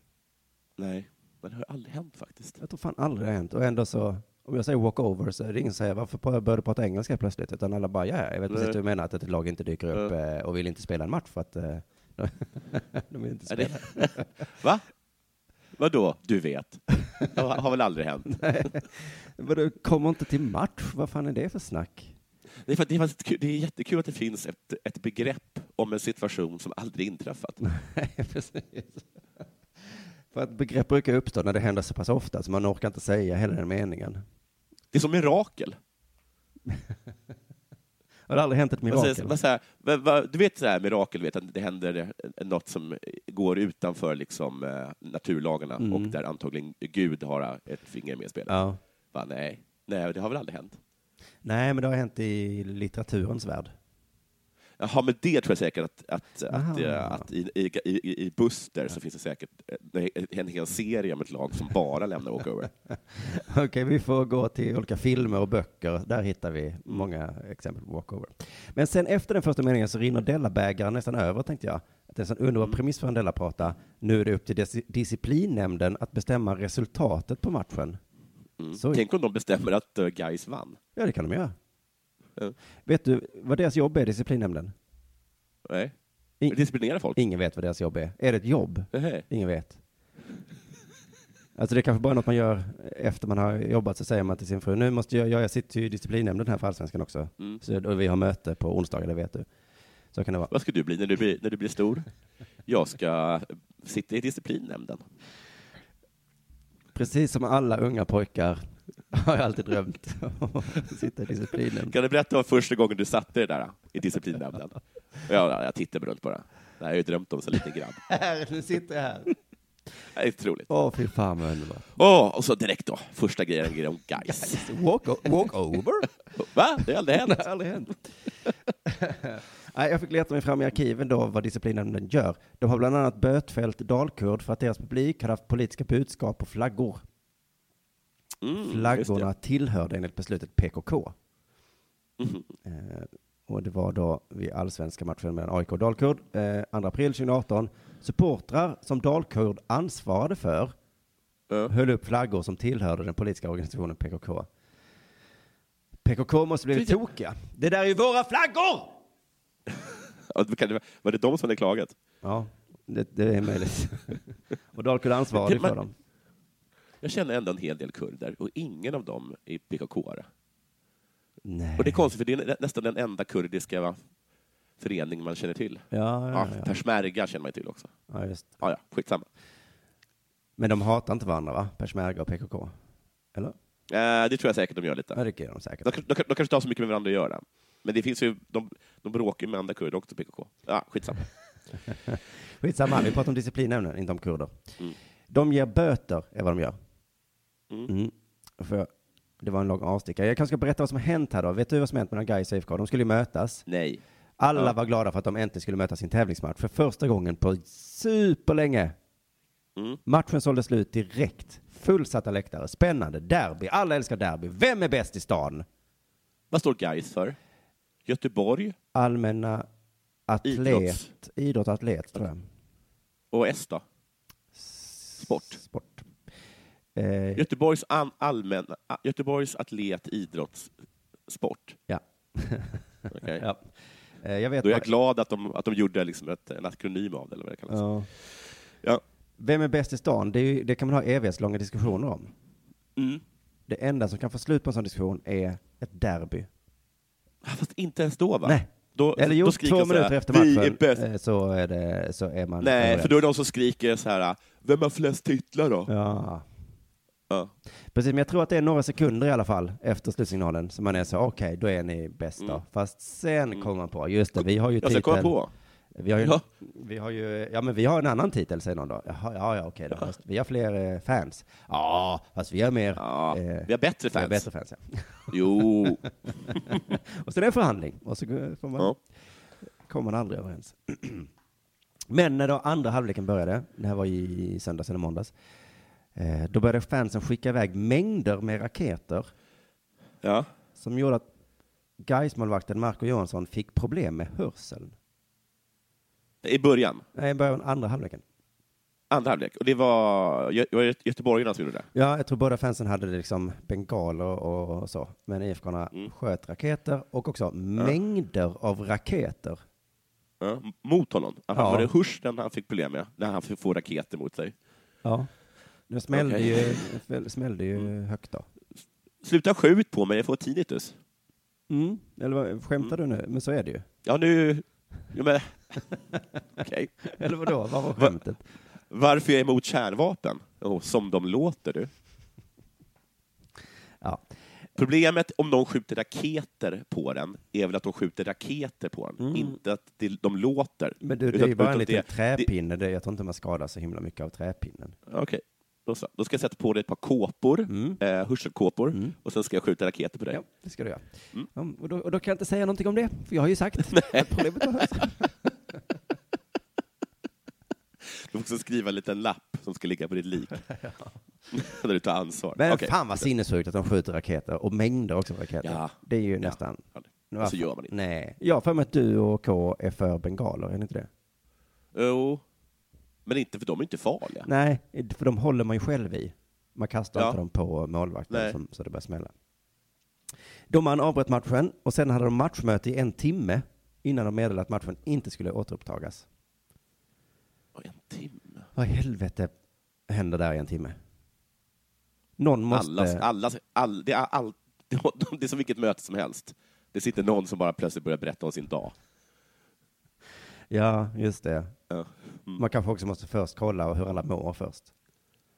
[SPEAKER 3] Nej, men det har aldrig hänt faktiskt.
[SPEAKER 5] Jag tror fan aldrig det har hänt. Och ändå så, om jag säger walkover så är det ingen som säger varför började du prata engelska plötsligt? Utan alla bara, ja, jag vet
[SPEAKER 3] Nej.
[SPEAKER 5] precis vad du menar, att ett lag inte dyker upp eh, och vill inte spela en match för att eh, de vill inte spela.
[SPEAKER 3] Va? Vadå, du vet? Det har väl aldrig hänt?
[SPEAKER 5] Nej. Du kommer inte till match, vad fan är det för snack?
[SPEAKER 3] Det är, för det, är det är jättekul att det finns ett, ett begrepp om en situation som aldrig inträffat.
[SPEAKER 5] Nej, precis. För att begrepp brukar uppstå när det händer så pass ofta så man orkar inte säga hela den meningen.
[SPEAKER 3] Det är som mirakel.
[SPEAKER 5] Har det aldrig hänt ett mirakel?
[SPEAKER 3] man säger, va- va- du vet så här, mirakel, vet, att det händer något som går utanför liksom, eh, naturlagarna
[SPEAKER 5] Mm.
[SPEAKER 3] och där antagligen Gud har ett finger med i spelet.
[SPEAKER 5] Ja.
[SPEAKER 3] Va, nej. nej, det har väl aldrig hänt?
[SPEAKER 5] Nej, men det har hänt i litteraturens värld.
[SPEAKER 3] Jaha, men det tror jag säkert att, att, att, eh, att i, i, i, Buster så finns det säkert eh, en hel serie om ett lag som bara lämnar walkover.
[SPEAKER 5] Okej, vi får gå till olika filmer och böcker. Där hittar vi många exempel på walkover. Men sen efter den första meningen så rinner Della-bägaren nästan över, tänkte jag. Att det är en sån underbar premiss för en Della-prata. Nu är det upp till dis- disciplinnämnden att bestämma resultatet på matchen.
[SPEAKER 3] Mm. Tänk om de bestämmer att uh, Guys vann.
[SPEAKER 5] Ja, det kan de göra.
[SPEAKER 3] Ja.
[SPEAKER 5] Vet du vad deras jobb är, disciplinnämnden?
[SPEAKER 3] Nej.
[SPEAKER 5] I-
[SPEAKER 3] Disciplinera folk?
[SPEAKER 5] Ingen vet vad deras jobb är. Är det ett jobb?
[SPEAKER 3] Nej.
[SPEAKER 5] Ingen vet. Alltså det är kanske bara något man gör efter man har jobbat, så säger man till sin fru, nu måste jag, jag, jag sitter ju i disciplinnämnden här för Allsvenskan också.
[SPEAKER 3] Mm.
[SPEAKER 5] Så, och vi har möte på onsdagar, det vet du. Så kan det vara.
[SPEAKER 3] Vad ska du bli när du blir, när du blir stor? Jag ska sitta i disciplinnämnden.
[SPEAKER 5] Precis som alla unga pojkar har jag alltid drömt om att sitta i disciplinnämnden.
[SPEAKER 3] Kan du berätta om första gången du satte dig där i disciplinnämnden? Ja, jag tittade runt på det. Det här har jag ju drömt om som liten grabb.
[SPEAKER 5] Här, nu sitter jag här.
[SPEAKER 3] Det är otroligt.
[SPEAKER 5] Åh, fy fan vad underbart.
[SPEAKER 3] Åh, och så direkt då, första grejen, en grej om Gais.
[SPEAKER 5] Walk, walk over?
[SPEAKER 3] Va? Det har aldrig hänt.
[SPEAKER 5] Det har aldrig hänt. Nej, jag fick leta mig fram i arkiven då vad disciplinnämnden gör. De har bland annat bötfällt dalkurd för att deras publik hade haft politiska budskap på flaggor.
[SPEAKER 3] Mm,
[SPEAKER 5] Flaggorna tillhörde enligt beslutet PKK.
[SPEAKER 3] Mhm.
[SPEAKER 5] Eh, och det var då vid allsvenska matchen mellan AIK och Dalkurd, eh, 2 april 2018. Supportrar som Dalkurd ansvarade för
[SPEAKER 3] Ja.
[SPEAKER 5] höll upp flaggor som tillhörde den politiska organisationen PKK. PKK måste blivit tokiga. Det där är ju våra flaggor!
[SPEAKER 3] Var det de som hade klagat?
[SPEAKER 5] Ja, det, det är möjligt. och Dalkurd ansvarade för dem.
[SPEAKER 3] Jag känner ändå en hel del kurder och ingen av dem är PKK-are.
[SPEAKER 5] Nej.
[SPEAKER 3] Och det är konstigt, för det är nä- nästan den enda kurdiska va, förening man känner till.
[SPEAKER 5] Ja, ja,
[SPEAKER 3] Ja. Persmerga känner man ju till också.
[SPEAKER 5] ja, just.
[SPEAKER 3] Ja, ja, skitsamma.
[SPEAKER 5] Men de hatar inte varandra, va? Persmerga och PKK? Eller?
[SPEAKER 3] Eh, det tror jag säkert de gör lite.
[SPEAKER 5] Ja, det gör de säkert.
[SPEAKER 3] De, de, de, de kanske inte har så mycket med varandra att göra. Men det finns ju, de, de bråkar med andra kurder också, PKK. Ja, skitsamma.
[SPEAKER 5] Skitsamma, vi pratar om disciplinnämnden, inte om kurder.
[SPEAKER 3] Mm.
[SPEAKER 5] De ger böter, är vad de gör.
[SPEAKER 3] Mm.
[SPEAKER 5] Mm. För det var en lång avstickare. Jag kanske ska berätta vad som har hänt här då. Vet du vad som hänt mellan Gais och IFK? De skulle ju mötas.
[SPEAKER 3] Nej.
[SPEAKER 5] Alla
[SPEAKER 3] Ja.
[SPEAKER 5] var glada för att de äntligen skulle möta sin tävlingsmatch för första gången på superlänge.
[SPEAKER 3] Mm.
[SPEAKER 5] Matchen sålde slut direkt. Fullsatta läktare, spännande, derby. Alla älskar derby. Vem är bäst i stan?
[SPEAKER 3] Vad står Gais för? Göteborg
[SPEAKER 5] Allmänna atlet.
[SPEAKER 3] Idrotts.
[SPEAKER 5] Idrott atlet, tror jag.
[SPEAKER 3] och S då? Sport.
[SPEAKER 5] Sport. Eh,
[SPEAKER 3] Göteborgs, an, allmän, Göteborgs atlet idrotts sport.
[SPEAKER 5] ja.
[SPEAKER 3] Okej.
[SPEAKER 5] ja. Eh, jag vet
[SPEAKER 3] Då är jag
[SPEAKER 5] bara-
[SPEAKER 3] glad att de, att de gjorde liksom ett, en akronym av det, eller vad det kallas.
[SPEAKER 5] Ja.
[SPEAKER 3] Ja.
[SPEAKER 5] Vem är bäst i stan? Det, är ju, det kan man ha evighetslånga diskussioner om.
[SPEAKER 3] Mm.
[SPEAKER 5] Det enda som kan få slut på en sån diskussion är ett derby.
[SPEAKER 3] Fast inte ens då, va?
[SPEAKER 5] Nej.
[SPEAKER 3] Då,
[SPEAKER 5] Eller jo,
[SPEAKER 3] då skriker
[SPEAKER 5] två
[SPEAKER 3] så här,
[SPEAKER 5] minuter efter
[SPEAKER 3] är
[SPEAKER 5] matchen
[SPEAKER 3] bäst.
[SPEAKER 5] eh, så är, det, så är man
[SPEAKER 3] Nej, för då är det de som skriker så här, vem har flest titlar då?
[SPEAKER 5] Ja.
[SPEAKER 3] Ja.
[SPEAKER 5] Precis, men jag tror att det är några sekunder i alla fall efter slutsignalen som man är så, okej, då är ni bäst då.
[SPEAKER 3] Mm.
[SPEAKER 5] Fast sen kommer man på, just det, vi har ju
[SPEAKER 3] Ja, kom jag
[SPEAKER 5] titel.
[SPEAKER 3] på.
[SPEAKER 5] Vi har ju,
[SPEAKER 3] Ja.
[SPEAKER 5] vi har ju, ja men vi har en annan titel säger någon då. Jaha, ja, ja, okej då. Fast Vi har fler eh, fans. Ja, fast vi har mer.
[SPEAKER 3] Ja,
[SPEAKER 5] eh,
[SPEAKER 3] vi har bättre
[SPEAKER 5] vi har
[SPEAKER 3] fans.
[SPEAKER 5] bättre fans, ja.
[SPEAKER 3] Jo.
[SPEAKER 5] och är det en förhandling. Och så får man,
[SPEAKER 3] Ja.
[SPEAKER 5] kommer man aldrig överens. Men när då andra halvleken började, det här var i söndags eller måndags, då började fansen skicka iväg mängder med raketer
[SPEAKER 3] Ja.
[SPEAKER 5] som gjorde att Gaismålvakten Marco Johansson fick problem med hörseln.
[SPEAKER 3] I början,
[SPEAKER 5] Nej, i början andra halvleken.
[SPEAKER 3] andra halvlek. Och det var, Gö- det var göteborgarna som gjorde det.
[SPEAKER 5] Ja, jag tror båda fansen hade liksom bengaler och, och så. Men IFK-arna
[SPEAKER 3] Mm.
[SPEAKER 5] sköt raketer och också mängder av raketer.
[SPEAKER 3] Ja, mot honom. Ja.
[SPEAKER 5] Ja.
[SPEAKER 3] Var det Hursten han fick problem med? När han fick få raketer mot sig.
[SPEAKER 5] Ja. Det smällde
[SPEAKER 3] Okej.
[SPEAKER 5] ju, smällde ju högt då.
[SPEAKER 3] Sluta skjut på mig, jag får tinnitus.
[SPEAKER 5] Mm. Eller vad, skämtar du nu? Men så är det ju.
[SPEAKER 3] Ja, nu... Ja, men... Okej.
[SPEAKER 5] Eller vadå? Vad var
[SPEAKER 3] Va-
[SPEAKER 5] skämtet?
[SPEAKER 3] Varför jag är emot kärnvapen? Oh, som de låter, du.
[SPEAKER 5] Ja.
[SPEAKER 3] Problemet om de skjuter raketer på den är väl att de skjuter raketer på den,
[SPEAKER 5] Mm.
[SPEAKER 3] inte att det, de låter.
[SPEAKER 5] Men du, det är ju bara en liten träpinne. Det, jag tror inte man skadar så himla mycket av träpinnen.
[SPEAKER 3] Okej, då, så. då ska jag sätta på dig ett par kåpor,
[SPEAKER 5] Mm.
[SPEAKER 3] eh, hörselkåpor, och sen ska jag skjuta raketer på dig.
[SPEAKER 5] Ja, det ska du göra.
[SPEAKER 3] Mm.
[SPEAKER 5] Ja, och, då, och då kan jag inte säga någonting om det, för jag har ju sagt problemet.
[SPEAKER 3] Du får också skriva en liten lapp som ska ligga på ditt lik. Där du tar ansvar.
[SPEAKER 5] Men
[SPEAKER 3] Okej.
[SPEAKER 5] fan vad sinnessjukt att de skjuter raketer, och mängder också av raketer.
[SPEAKER 3] Ja.
[SPEAKER 5] Det är ju nästan...
[SPEAKER 3] Ja,
[SPEAKER 5] Varför?
[SPEAKER 3] så gör man inte.
[SPEAKER 5] Nej. Jag har för mig att du och K är för bengaler, är ni inte det?
[SPEAKER 3] Jo, men inte för de är inte farliga.
[SPEAKER 5] Nej, för de håller man ju själv i. Man kastar
[SPEAKER 3] Ja.
[SPEAKER 5] inte dem på målvakten som, så det börjar smälla. Domaren avbröt matchen och sen hade de matchmöte i en timme innan de meddelade att matchen inte skulle återupptagas.
[SPEAKER 3] En timme.
[SPEAKER 5] Vad i helvete händer där i en timme? Någon måste...
[SPEAKER 3] Allas, allas, all, det, är all, det är som vilket möte som helst. Det sitter någon som bara plötsligt börjar berätta om sin dag.
[SPEAKER 5] Ja, just det.
[SPEAKER 3] Ja. Mm.
[SPEAKER 5] Man kanske också måste först kolla hur alla mår först.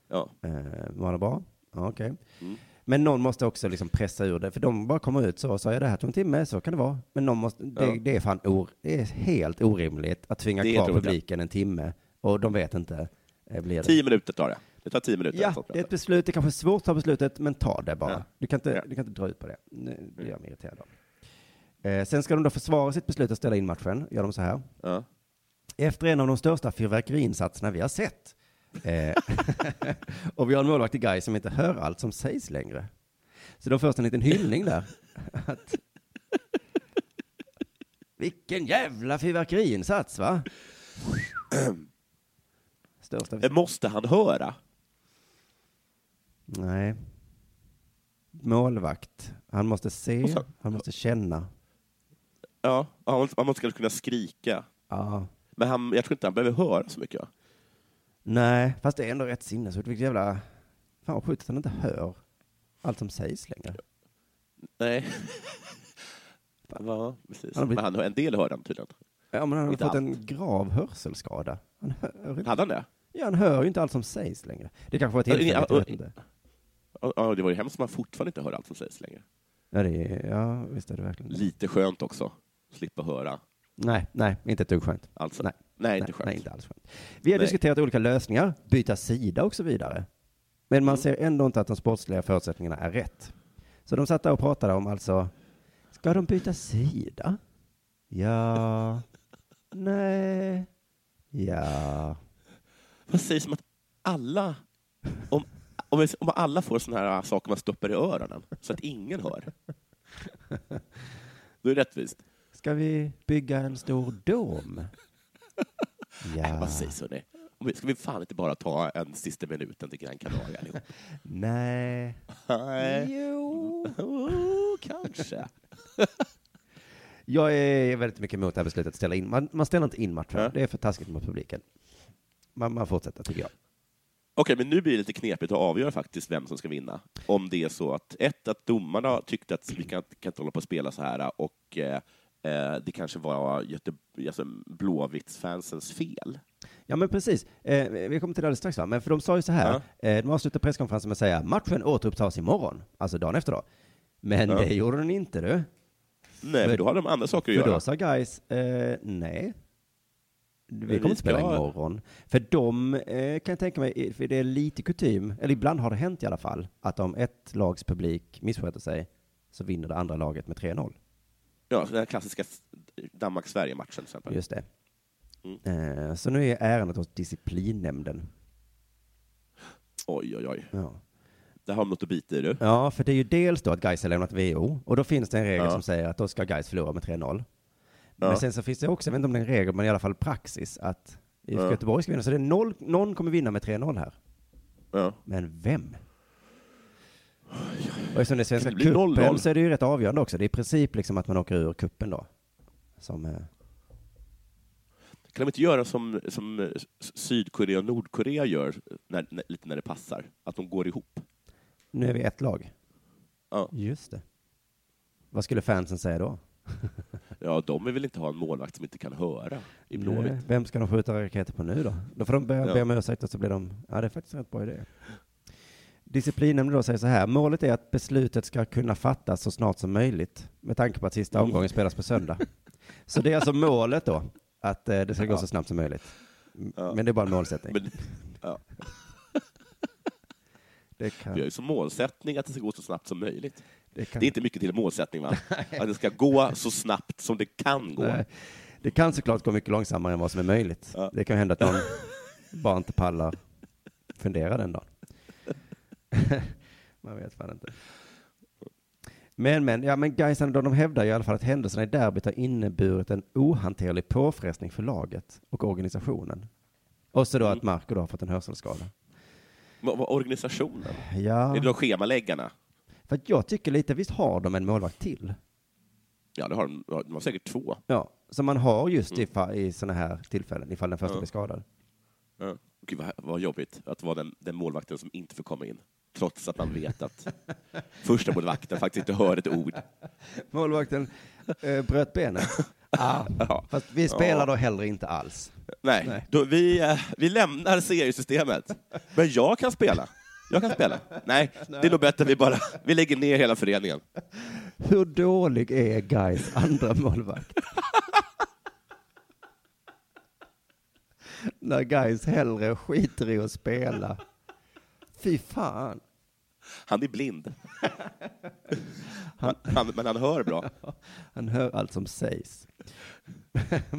[SPEAKER 3] Ja.
[SPEAKER 5] Eh, mår alla bra? Ja, okej.
[SPEAKER 3] Mm.
[SPEAKER 5] Men någon måste också liksom pressa ur det, för de bara kommer ut så och säger det här tog en timme, så kan det vara. Men någon måste, det,
[SPEAKER 3] Ja.
[SPEAKER 5] det är fan or, det är helt orimligt att tvinga
[SPEAKER 3] Det är
[SPEAKER 5] kvar publiken en timme och de vet inte. eh, Blir det.
[SPEAKER 3] Tio minuter tar det. Det tar tio minuter.
[SPEAKER 5] Ja, det är ett beslut, det är kanske är svårt att ta beslutet, men ta det bara.
[SPEAKER 3] Ja.
[SPEAKER 5] Du, kan inte,
[SPEAKER 3] Ja.
[SPEAKER 5] du kan inte dra ut på det. Nu- Det gör mig irriterad av. Eh, sen ska de då försvara sitt beslut att ställa in matchen, gör de så här.
[SPEAKER 3] Ja.
[SPEAKER 5] Efter en av de största fyrverkeriinsatserna vi har sett. Eh, och vi har en målvakt i Gais som inte hör allt som sägs längre. Så då först en liten hyllning där. Att, vilken jävla fyrverkeriinsats va? Största
[SPEAKER 3] Måste han höra?
[SPEAKER 5] Nej. Målvakt. Han måste se, han måste känna.
[SPEAKER 3] Ja, han man måste kunna skrika.
[SPEAKER 5] Ja.
[SPEAKER 3] Men han, jag tror inte han behöver höra så mycket.
[SPEAKER 5] Nej, fast det är ändå rätt sinnessjukt. Vilket jävla... Fan vad sjukt att han inte hör allt som sägs längre.
[SPEAKER 3] Nej. ja, precis.
[SPEAKER 5] Han har blivit-
[SPEAKER 3] Men han, en del hör han tydligen.
[SPEAKER 5] Ja, men han har
[SPEAKER 3] Inte
[SPEAKER 5] fått
[SPEAKER 3] allt.
[SPEAKER 5] en grav hörselskada. Han hör, inte-
[SPEAKER 3] Hade han det?
[SPEAKER 5] ja, han hör ju inte allt som sägs längre. Det kanske var tillfälligt, jag
[SPEAKER 3] ja,
[SPEAKER 5] vet inte.
[SPEAKER 3] Ja, det var ju hemskt om man fortfarande inte hör allt som sägs längre.
[SPEAKER 5] Ja, det är, ja, visst är det verkligen.
[SPEAKER 3] Lite skönt också. Slippa höra.
[SPEAKER 5] Nej, nej, inte ett dugg skönt.
[SPEAKER 3] Alltså,
[SPEAKER 5] Nej.
[SPEAKER 3] nej, inte skönt.
[SPEAKER 5] nej, inte alls skönt. Vi har
[SPEAKER 3] Nej.
[SPEAKER 5] diskuterat olika lösningar, byta sida och så vidare. Men
[SPEAKER 3] Mm.
[SPEAKER 5] man ser ändå inte att de sportsliga förutsättningarna är rätt. Så de satt där och pratade om alltså, ska de byta sida? Ja. Nej. Ja.
[SPEAKER 3] Vad sägs om att alla, om, om, om alla får såna här saker man stoppar i öronen, så att ingen hör? Då är det rättvist.
[SPEAKER 5] Ska vi bygga en stor dom? Ja.
[SPEAKER 3] Vad sägs? Om vi- Ska vi fan inte bara ta en sista minuten till Gran Canaria allihop?
[SPEAKER 5] Nej.
[SPEAKER 3] Nej.
[SPEAKER 5] Jo.
[SPEAKER 3] Oh, kanske.
[SPEAKER 5] Jag är väldigt mycket emot det här beslutet att ställa in. Man, man ställer inte in matchen.
[SPEAKER 3] Ja.
[SPEAKER 5] Det är för taskigt mot publiken. Man, man fortsätter, tycker jag.
[SPEAKER 3] Okej, men nu blir det lite knepigt att avgöra faktiskt vem som ska vinna. Om det är så att, ett, att domarna tyckte att vi kan, kan inte hålla på att spela så här och eh, det kanske var Göte, alltså, Blåvittsfansens fel.
[SPEAKER 5] Ja, men precis. Eh, vi kommer till det alldeles strax, va? Men för de sa ju så här. Eh, de avslutade presskonferensen med att säga matchen återupptas imorgon, alltså dagen efter då. Men
[SPEAKER 3] Ja.
[SPEAKER 5] det gjorde den inte, du.
[SPEAKER 3] Nej, för då hade de andra saker att
[SPEAKER 5] För
[SPEAKER 3] göra.
[SPEAKER 5] då sa guys, eh, nej. Vi kommer inte spela
[SPEAKER 3] ska-
[SPEAKER 5] imorgon. För de eh, kan jag tänka mig, för det är lite kutym, eller ibland har det hänt i alla fall, att om ett lags publik missköter sig så vinner det andra laget med 3-0.
[SPEAKER 3] Ja, den här klassiska Danmark-Sverige-matchen till exempel.
[SPEAKER 5] Just det.
[SPEAKER 3] Mm.
[SPEAKER 5] Eh, så nu är ärendet hos disciplinnämnden.
[SPEAKER 3] Oj, oj, oj.
[SPEAKER 5] Ja.
[SPEAKER 3] Där har de något att bita i, du.
[SPEAKER 5] Ja, för det är ju dels då att Gais har lämnat VO, och då finns det en regel
[SPEAKER 3] Ja.
[SPEAKER 5] som säger att då ska Gais förlora med 3-0.
[SPEAKER 3] Ja.
[SPEAKER 5] Men sen så finns det också, jag vet inte om det är en regel, men i alla fall praxis, att IFK
[SPEAKER 3] Ja.
[SPEAKER 5] Göteborg ska vinna. Så det är noll, någon kommer vinna med 3-0 här.
[SPEAKER 3] Ja.
[SPEAKER 5] Men vem? Och eftersom det är Svenska
[SPEAKER 3] det bli 0-0?
[SPEAKER 5] cupen så är det ju rätt avgörande också. Det är i princip liksom att man åker ur kuppen då. Som, eh,
[SPEAKER 3] Kan de inte göra som, som eh, Sydkorea och Nordkorea gör, när, när, lite när det passar? Att de går ihop?
[SPEAKER 5] nu är vi ett lag.
[SPEAKER 3] Ja.
[SPEAKER 5] Just det. Vad skulle fansen säga då?
[SPEAKER 3] Ja, de vill väl inte ha en målvakt som inte kan höra i Blåvitt?
[SPEAKER 5] Vem ska de skjuta raketer på nu då? Då får de be,
[SPEAKER 3] Ja.
[SPEAKER 5] be om ursäkt och så blir de, ja det är faktiskt en rätt bra idé. Disciplinen då säger så här, målet är att beslutet ska kunna fattas så snart som möjligt, med tanke på att sista
[SPEAKER 3] Mm.
[SPEAKER 5] omgången spelas på söndag. Så det är alltså målet då, att eh, det ska gå så snabbt som möjligt. Men det är bara en målsättning.
[SPEAKER 3] Men, ja.
[SPEAKER 5] det kan,
[SPEAKER 3] Vi har ju som målsättning att det ska gå så snabbt som möjligt.
[SPEAKER 5] det kan,
[SPEAKER 3] Det är inte mycket till målsättning, va? Att det ska gå så snabbt som det kan gå.
[SPEAKER 5] nej, det kan såklart gå mycket långsammare än vad som är möjligt.
[SPEAKER 3] Ja.
[SPEAKER 5] Det kan hända att någon bara inte pallar fundera den dagen. Man vet fan inte. Men, men, ja men Gaisarna då, de hävdar i alla fall att händelserna i derbyt har inneburit en ohanterlig påfrestning för laget och organisationen. Och så då
[SPEAKER 3] Mm.
[SPEAKER 5] att Marco då har fått en hörselskada.
[SPEAKER 3] Vad, vad organisationen?
[SPEAKER 5] Ja,
[SPEAKER 3] Är det de schemaläggarna?
[SPEAKER 5] för att jag tycker lite, visst har de en målvakt till?
[SPEAKER 3] Ja, det har de. De har säkert två.
[SPEAKER 5] Ja, som man har just i, fa- i sådana här tillfällen, ifall den första
[SPEAKER 3] Ja.
[SPEAKER 5] blir skadad.
[SPEAKER 3] Ja. Gud, vad, vad jobbigt att vara den, den målvakten som inte får komma in. Trots att man vet att första målvakten faktiskt inte hör ett ord.
[SPEAKER 5] Målvakten eh, bröt benet. ah,
[SPEAKER 3] Ja.
[SPEAKER 5] fast vi spelar
[SPEAKER 3] Ja.
[SPEAKER 5] då hellre inte alls.
[SPEAKER 3] Nej,
[SPEAKER 5] Nej.
[SPEAKER 3] Då, vi, eh, vi lämnar seriesystemet. Men jag kan spela. Jag kan spela. Nej, det är nog bättre vi bara vi lägger ner hela föreningen.
[SPEAKER 5] Hur dålig är Gais andra målvakt? När Gais hellre skiter i att spela. Fy fan.
[SPEAKER 3] Han är blind. Han, han, men han hör bra.
[SPEAKER 5] Han hör allt som sägs.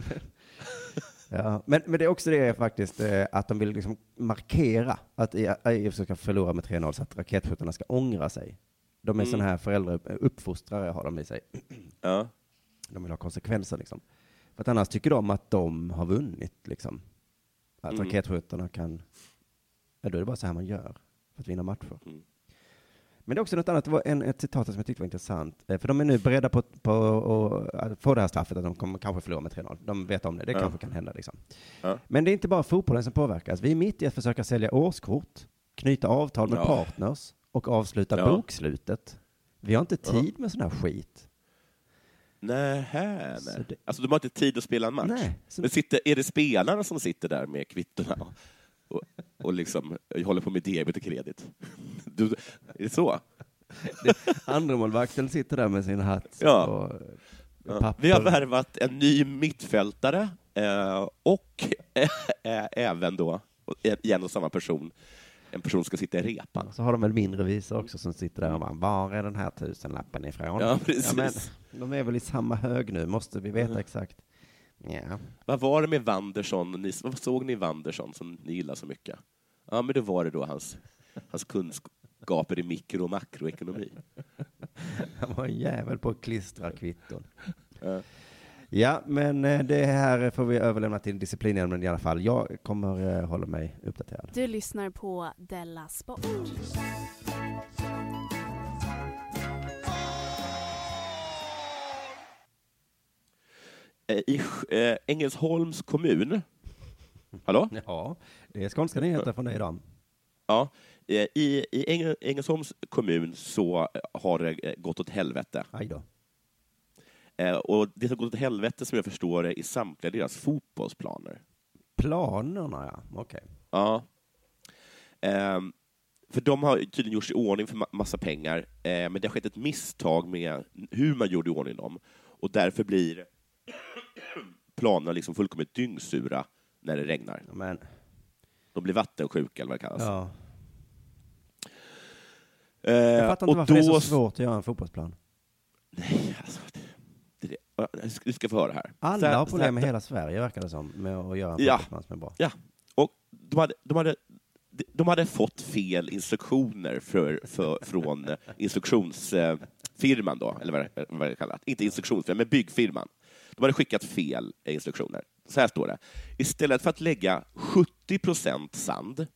[SPEAKER 5] ja, men, men det är också det faktiskt, eh, att de vill liksom markera att IFK ska förlora med 3-0 så att raketskyttarna ska ångra sig. De är
[SPEAKER 3] Mm.
[SPEAKER 5] sådana här föräldrauppfostrare har de i sig.
[SPEAKER 3] Ja.
[SPEAKER 5] De vill ha konsekvenser liksom. För att annars tycker de att de har vunnit liksom. Att
[SPEAKER 3] Mm.
[SPEAKER 5] raketskyttarna kan, ja då är det bara så här man gör för att vinna matcher.
[SPEAKER 3] Mm.
[SPEAKER 5] Men det är också något annat, det var en, ett citat som jag tyckte var intressant. Eh, För de är nu beredda på, på att få det här straffet, att de kommer kanske förlora med 3-0. De vet om det, det
[SPEAKER 3] Ja.
[SPEAKER 5] kanske kan hända liksom.
[SPEAKER 3] Ja.
[SPEAKER 5] Men det är inte bara fotbollen som påverkas. Vi är mitt i att försöka sälja årskort, knyta avtal med
[SPEAKER 3] Ja.
[SPEAKER 5] partners och avsluta bokslutet. Vi har inte tid med sån här skit. Så
[SPEAKER 3] nej.
[SPEAKER 5] det-
[SPEAKER 3] Alltså, de har inte tid att spela en match.
[SPEAKER 5] Nej, så-
[SPEAKER 3] Men sitter, är det spelarna som sitter där med kvittona och, och, liksom håller på med debet och kredit? Du, är det så?
[SPEAKER 5] Andremålvakten sitter där med sin hatt
[SPEAKER 3] Ja.
[SPEAKER 5] och
[SPEAKER 3] Ja.
[SPEAKER 5] papper.
[SPEAKER 3] Vi har värvat en ny mittfältare eh, och eh, även då, igen och samma person, en person ska sitta i repan.
[SPEAKER 5] Så har de en mindre visor också som sitter där och bara, var är den här tusenlappen ifrån?
[SPEAKER 3] Ja, precis.
[SPEAKER 5] men, de är väl i samma hög nu, måste vi veta exakt. Ja.
[SPEAKER 3] Vad var det med Wanderson, ni, vad såg ni Wanderson som ni gillar så mycket? Ja, men det var det då hans, hans kunskaper i mikro och makroekonomi.
[SPEAKER 5] Han var en jävel på att klistra kvitton.
[SPEAKER 3] Ja.
[SPEAKER 5] Ja, men eh, det här får vi överlämna till disciplinnämnden i alla fall. Jag kommer eh, hålla mig uppdaterad.
[SPEAKER 4] Du lyssnar på Della Sport.
[SPEAKER 3] Eh, I Ängelholms kommun, hallå?
[SPEAKER 5] Ja, det är skånska nyheter från dig idag.
[SPEAKER 3] Ja, i, i Äng- Ängelholms kommun så har det eh, gått åt helvete.
[SPEAKER 5] Aj då.
[SPEAKER 3] Eh, och det som gått åt helvete som jag förstår det i samtliga deras fotbollsplaner.
[SPEAKER 5] Planerna, ja. Okej.
[SPEAKER 3] Ja. Ehm, för de har tydligen gjort i ordning för ma- massa pengar, eh, men det har skett ett misstag med hur man gjorde i ordning dem. Och därför blir planerna liksom fullkomligt dyngsura när det regnar.
[SPEAKER 5] Men,
[SPEAKER 3] De blir vattensjuka, eller vad det kallas.
[SPEAKER 5] ja.
[SPEAKER 3] Eh,
[SPEAKER 5] Jag fattar inte varför det är så
[SPEAKER 3] då-
[SPEAKER 5] svårt att göra en fotbollsplan.
[SPEAKER 3] Nej, alltså, det, det, det, du ska få höra här.
[SPEAKER 5] Alla
[SPEAKER 3] här-
[SPEAKER 5] har problem i
[SPEAKER 3] här-
[SPEAKER 5] hela Sverige, verkar det som, med att göra en
[SPEAKER 3] Ja.
[SPEAKER 5] fotbollsplan som är bra.
[SPEAKER 3] Ja, och de hade, de hade, de hade fått fel instruktioner för, för, från eh, instruktionsfirman, då, eller vad det, vad det kallas. Inte instruktionsfirman, men byggfirman. De hade skickat fel eh, instruktioner. Så här står det. Istället för att lägga 70 procent sand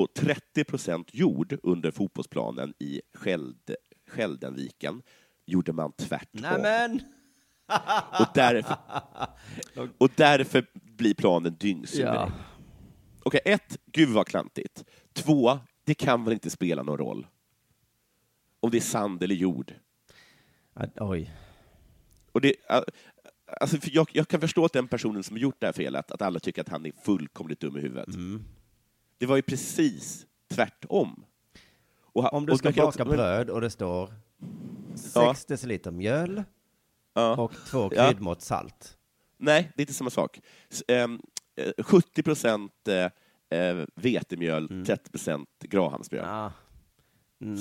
[SPEAKER 3] och 30 procent jord under fotbollsplanen i Skäld, Skäldenviken gjorde man tvärtom.
[SPEAKER 5] Nämen!
[SPEAKER 3] Och därför, och därför blir planen dyngsurig.
[SPEAKER 5] Ja.
[SPEAKER 3] Okej, ett, gud vad klantigt. Två, det kan väl inte spela någon roll om det är sand eller jord.
[SPEAKER 5] Oj.
[SPEAKER 3] Och det, alltså, jag, jag kan förstå att den personen som gjort det här felet, att alla tycker att han är fullkomligt dum i huvudet.
[SPEAKER 5] Mm.
[SPEAKER 3] Det var ju precis tvärtom. Och,
[SPEAKER 5] Om du ska baka
[SPEAKER 3] också-
[SPEAKER 5] bröd och det står 6
[SPEAKER 3] Ja.
[SPEAKER 5] deciliter mjöl och två kryddmått salt.
[SPEAKER 3] Nej, det är inte samma sak. S- ehm, eh, 70 procent eh, eh, vetemjöl, 30 procent grahamsmjöl.
[SPEAKER 5] Ah.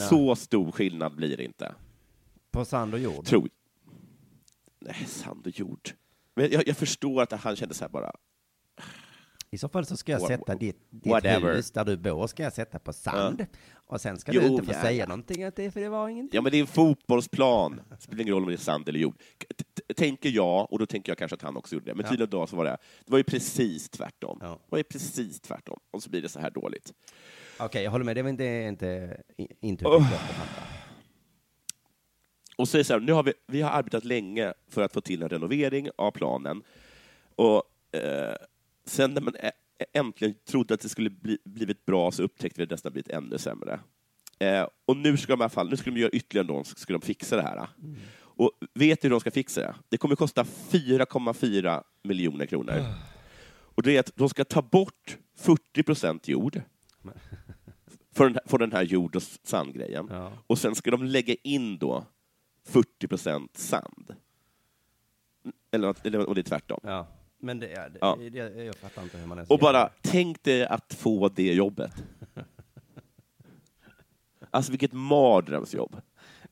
[SPEAKER 3] Så stor skillnad blir det inte.
[SPEAKER 5] På sand och jord?
[SPEAKER 3] Tror Nej, sand och jord. Men jag, jag förstår att han kände så här bara,
[SPEAKER 5] I så fall så ska jag sätta ditt, ditt hus där du bor, ska jag sätta på sand. Och sen ska
[SPEAKER 3] Jo,
[SPEAKER 5] du inte få
[SPEAKER 3] ja,
[SPEAKER 5] säga
[SPEAKER 3] ja.
[SPEAKER 5] någonting att det, för det var ingenting.
[SPEAKER 3] ja men det är en fotbollsplan. Det spelar ingen roll om det är sand eller jord. T- Tänker jag, och då tänker jag kanske att han också gjorde det, men
[SPEAKER 5] Ja.
[SPEAKER 3] tydligen då så var det, det var ju precis tvärtom.
[SPEAKER 5] Ja.
[SPEAKER 3] Det var ju precis tvärtom. Och så blir det så här dåligt.
[SPEAKER 5] Okej, jag håller med. Det är inte, inte intuitivt
[SPEAKER 3] Oh. Och det så här, nu har vi, vi har arbetat länge för att få till en renovering av planen. Och eh, sen när man äntligen trodde att det skulle bli, blivit bra så upptäckte vi att det nästan blivit ännu sämre. Eh, och nu ska de i alla fall, nu ska de göra ytterligare någon, ska de fixa det här. Och vet du hur de ska fixa det? Det kommer kosta 4,4 miljoner kronor. Och det är att de ska ta bort 40 procent jord från den, här- från den här jord och sandgrejen.
[SPEAKER 5] Ja.
[SPEAKER 3] Och sen ska de lägga in då 40 procent sand. Eller, eller och det är tvärtom.
[SPEAKER 5] Ja. Men det, ja, det,
[SPEAKER 3] Ja.
[SPEAKER 5] det, jag fattar inte hur man ens
[SPEAKER 3] Och bara, tänk dig att få det jobbet. Alltså vilket mardrömsjobb.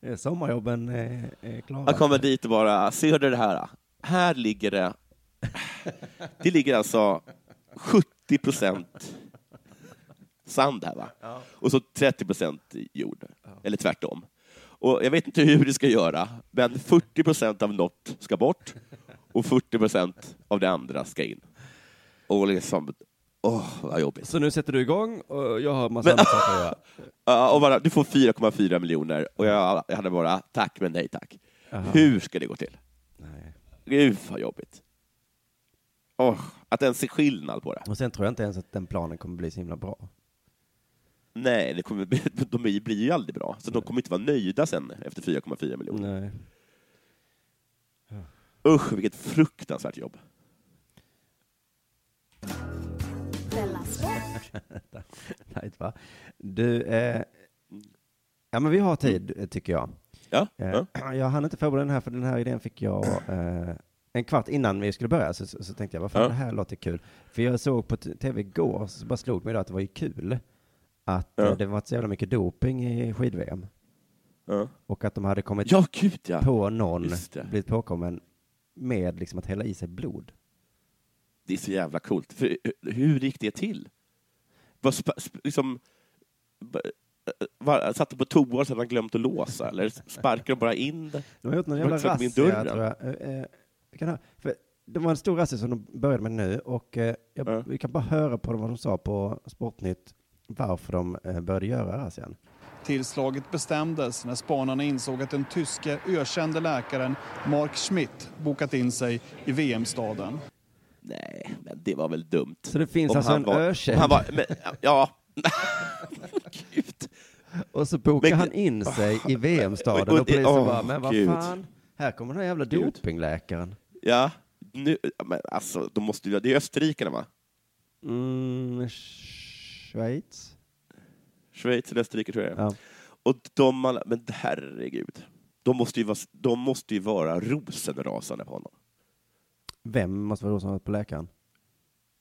[SPEAKER 5] Eh, Sommarjobben är, är klara.
[SPEAKER 3] Att komma dit och bara, ser du det här? Här ligger det, det ligger alltså 70 procent sand här va? Och så 30 procent jord. Eller tvärtom. Och jag vet inte hur du ska göra, men 40 procent av något ska bort och 40 procent av det andra ska in. Och liksom, åh vad jobbigt.
[SPEAKER 5] Så nu sätter du igång och jag har massa andra saker att göra.
[SPEAKER 3] Ja, och bara, du får 4,4 miljoner och jag, jag hade bara tack men nej tack.
[SPEAKER 5] Jaha.
[SPEAKER 3] Hur ska det gå till?
[SPEAKER 5] Nej.
[SPEAKER 3] Gud vad jobbigt. Åh, att ens se skillnad på det.
[SPEAKER 5] Och sen tror jag inte ens att den planen kommer bli så himla bra.
[SPEAKER 3] Nej, det kommer, de blir ju aldrig bra. Så de kommer inte vara nöjda sen efter 4,4 miljoner.
[SPEAKER 5] Nej.
[SPEAKER 3] Usch, vilket fruktansvärt jobb.
[SPEAKER 5] Nej, va? Du, eh, ja men vi har tid, eh, tycker jag.
[SPEAKER 3] Ja,
[SPEAKER 5] Eh,
[SPEAKER 3] ja.
[SPEAKER 5] Jag hann inte förbereda den här, för den här idén fick jag eh, en kvart innan vi skulle börja, så, så, så tänkte jag, vad fan,
[SPEAKER 3] Ja.
[SPEAKER 5] det här låter kul. För jag såg på tv igår, så bara slog mig då att det var ju kul att
[SPEAKER 3] Ja.
[SPEAKER 5] eh, det var så jävla mycket doping i skid-VM. Och att de hade kommit
[SPEAKER 3] Ja, gud
[SPEAKER 5] på någon, blivit påkommen med liksom att hälla i sig blod.
[SPEAKER 3] Det är så jävla coolt. För, eh, hur gick det till? Var liksom, eh, var, satt de på toa och så hade han glömt att låsa? Eller sparkade de bara in det?
[SPEAKER 5] De har gjort någon jävla
[SPEAKER 3] de
[SPEAKER 5] razzia, tror jag. Eh, eh, vi kan höra, för det var en stor razzia som de började med nu och eh, jag, vi kan bara höra på vad de sa på Sportnytt varför de eh, började göra razzian.
[SPEAKER 8] Tillslaget bestämdes när spanarna insåg att den tyske ökände läkaren Mark Schmidt bokat in sig i VM-staden.
[SPEAKER 3] Nej, men det var väl dumt.
[SPEAKER 5] Så det finns
[SPEAKER 3] Om
[SPEAKER 5] alltså
[SPEAKER 3] han
[SPEAKER 5] en
[SPEAKER 3] var-
[SPEAKER 5] ökänd-
[SPEAKER 3] Han var, men, ja.
[SPEAKER 5] Och så bokar
[SPEAKER 3] Men-
[SPEAKER 5] han in sig i VM-staden
[SPEAKER 3] Och- och
[SPEAKER 5] och polisen
[SPEAKER 3] åh,
[SPEAKER 5] bara, men vad
[SPEAKER 3] Gud.
[SPEAKER 5] fan, här kommer den här jävla
[SPEAKER 3] Gud.
[SPEAKER 5] dopingläkaren.
[SPEAKER 3] Ja, nu, men alltså, de måste ju, det är österrikarna va?
[SPEAKER 5] Mm, Schweiz?
[SPEAKER 3] Schweiz eller Österrike tror jag
[SPEAKER 5] Ja.
[SPEAKER 3] Och de, alla- men herregud. De måste ju vara, de måste ju vara rosenrasande på honom.
[SPEAKER 5] Vem måste vara rosenrasande på läkaren?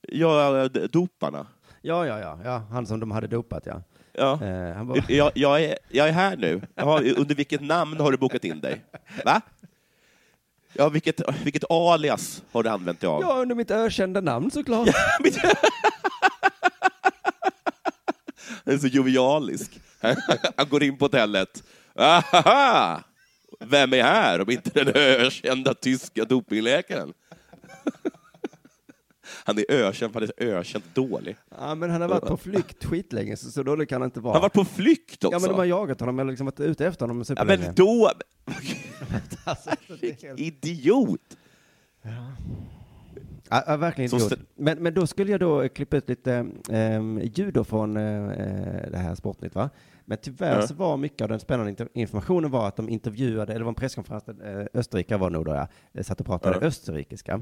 [SPEAKER 3] Ja, doparna.
[SPEAKER 5] Ja, ja, ja, ja, han som de hade dopat ja.
[SPEAKER 3] Ja.
[SPEAKER 5] Eh, bara,
[SPEAKER 3] Jag, jag, är, jag är här nu. Jaha, under vilket namn har du bokat in dig? Va? Ja, vilket, vilket alias har du använt dig av?
[SPEAKER 5] ja, under mitt ökända namn såklart.
[SPEAKER 3] Han är så jovialisk. Han går in på hotellet. Ahaha! Vem är här om inte den ökända tyska dopingläkaren? Han är ökänd han är ökänt dålig.
[SPEAKER 5] Ja, men han har varit på flykt skitlänge, så, så dålig kan han inte vara.
[SPEAKER 3] Han har varit på flykt också.
[SPEAKER 5] Ja, men de har jagat honom, eller liksom varit ute efter honom
[SPEAKER 3] Ja, men då...
[SPEAKER 5] Alltså, det är helt-
[SPEAKER 3] Idiot!
[SPEAKER 5] Ja, ja, verkligen
[SPEAKER 3] Som
[SPEAKER 5] idiot.
[SPEAKER 3] stä-
[SPEAKER 5] Men, men då skulle jag då klippa ut lite eh, ljud då från eh, det här Sportnytt, va? Men tyvärr
[SPEAKER 3] Ja.
[SPEAKER 5] så var mycket av den spännande inter- informationen var att de intervjuade, eller det var en presskonferens där eh, Österrike var nog då, ja, eh, satt och pratade
[SPEAKER 3] Ja.
[SPEAKER 5] österrikiska.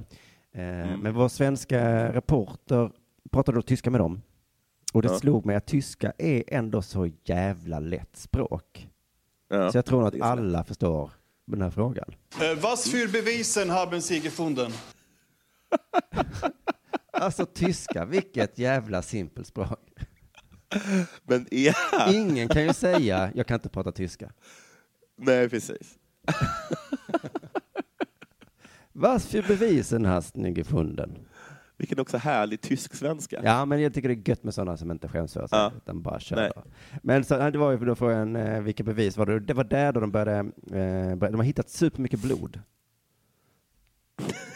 [SPEAKER 5] Eh,
[SPEAKER 3] Mm.
[SPEAKER 5] Men vår svenska reporter pratade då tyska med dem. Och det
[SPEAKER 3] Ja.
[SPEAKER 5] slog mig att tyska är ändå så jävla lätt språk.
[SPEAKER 3] Ja,
[SPEAKER 5] Så jag tror nog att alla förstår den här frågan.
[SPEAKER 8] Eh, Was für Beweisen haben Sie gefunden?
[SPEAKER 5] Alltså tyska, vilket jävla simpelt språk.
[SPEAKER 3] Men ja.
[SPEAKER 5] Ingen kan ju säga, jag kan inte prata tyska.
[SPEAKER 3] Nej, precis.
[SPEAKER 5] Was für Beweisen hast ni gefunden?
[SPEAKER 3] Vilken också härlig tysk-svenska.
[SPEAKER 5] Ja, men jag tycker det är gött med sådana som inte skäms för sig,
[SPEAKER 3] Ja.
[SPEAKER 5] utan bara kör.
[SPEAKER 3] Nej.
[SPEAKER 5] Men så, det var ju då frågan, eh, vilka bevis var det? Det var där då de började, eh, började de har hittat supermycket blod.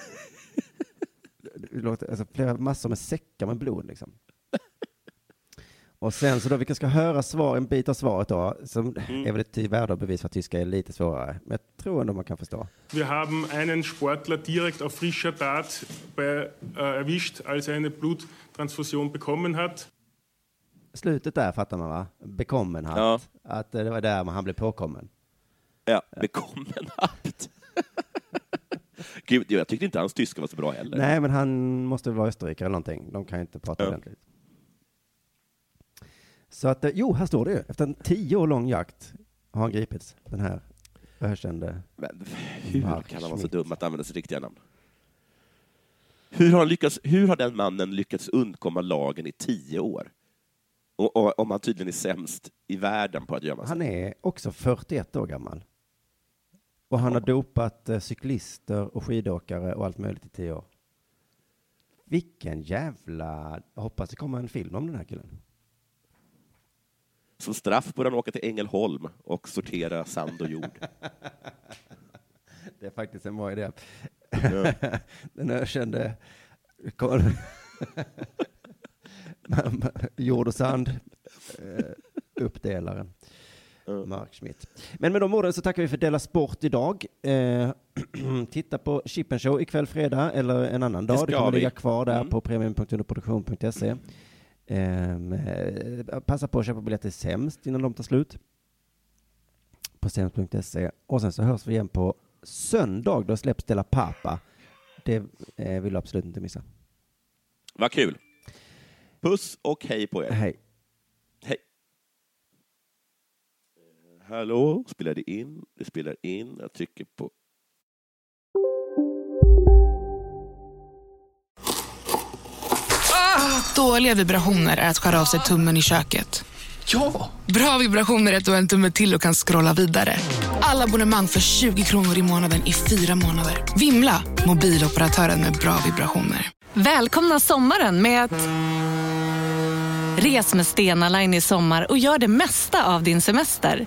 [SPEAKER 5] Låter, alltså flera massor med säckar med blod liksom. Och sen så då, vi ska höra svar, en bit av svaret då, som
[SPEAKER 3] Mm.
[SPEAKER 5] är väl ett värde och bevis för att tyska är lite svårare. Men jag tror ändå man kan förstå.
[SPEAKER 9] Wir haben einen Sportler direkt auf frischer Tat bei, äh, erwischt, als er eine Bluttransfusion bekommen hat.
[SPEAKER 5] Slutet där fattar man va? Bekommen hatt.
[SPEAKER 3] Ja.
[SPEAKER 5] Att eh, det var där man- han blev påkommen.
[SPEAKER 3] Ja, bekommen haft. Gud, jag tyckte inte hans tyska var så bra heller.
[SPEAKER 5] Nej, men han måste väl vara österrikare eller någonting. De kan ju inte prata
[SPEAKER 3] Ja.
[SPEAKER 5] ordentligt. Så att, eh, jo, här står det ju. Efter en tio år lång jakt har han gripits. Den här ökände
[SPEAKER 3] Men hur
[SPEAKER 5] Mark
[SPEAKER 3] kan han vara så dum att använda sitt riktiga namn? Hur har, lyckats, hur har den mannen lyckats undkomma lagen i tio år? Och, och, om han tydligen är sämst i världen på att gömma sig.
[SPEAKER 5] Han är också 41 år gammal. Och han har dopat eh, cyklister och skidåkare och allt möjligt i tio år. Vilken jävla... Jag hoppas det kommer en film om den här killen.
[SPEAKER 3] Som straff borde han åka till Ängelholm och sortera sand och jord.
[SPEAKER 5] Det är faktiskt en bra idé.
[SPEAKER 3] Ja.
[SPEAKER 5] Den ökände jord och sand eh, uppdelaren. Mark Schmidt. Men med de orden så tackar vi för Della Sport idag. Eh, titta på Chippen Show ikväll fredag eller en annan
[SPEAKER 3] Det
[SPEAKER 5] dag.
[SPEAKER 3] ska
[SPEAKER 5] Det kommer
[SPEAKER 3] vi.
[SPEAKER 5] ligga kvar där
[SPEAKER 3] Mm.
[SPEAKER 5] på premium.underproduktion.se. Ehm, eh, passa på att köpa biljetter sämst innan de tar slut. På sämst.se. Och sen så hörs vi igen på söndag. Då släpps Della Papa. Det eh, vill du absolut inte missa.
[SPEAKER 3] Vad kul! Puss och hej på er. Hej. Eh, Hallå, spelar det in? Det spelar in. Jag trycker på...
[SPEAKER 10] Dåliga vibrationer är att skära av sig tummen i köket. Ja! Bra vibrationer är ett och en tumme till och kan scrolla vidare. Alla abonnemang för 20 kronor i månaden i fyra månader. Vimla! Mobiloperatören med bra vibrationer.
[SPEAKER 11] Välkomna sommaren med att... Res med Stena Line i sommar och gör det mesta av din semester.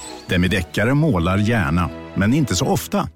[SPEAKER 12] Demideckare målar gärna, men inte så ofta.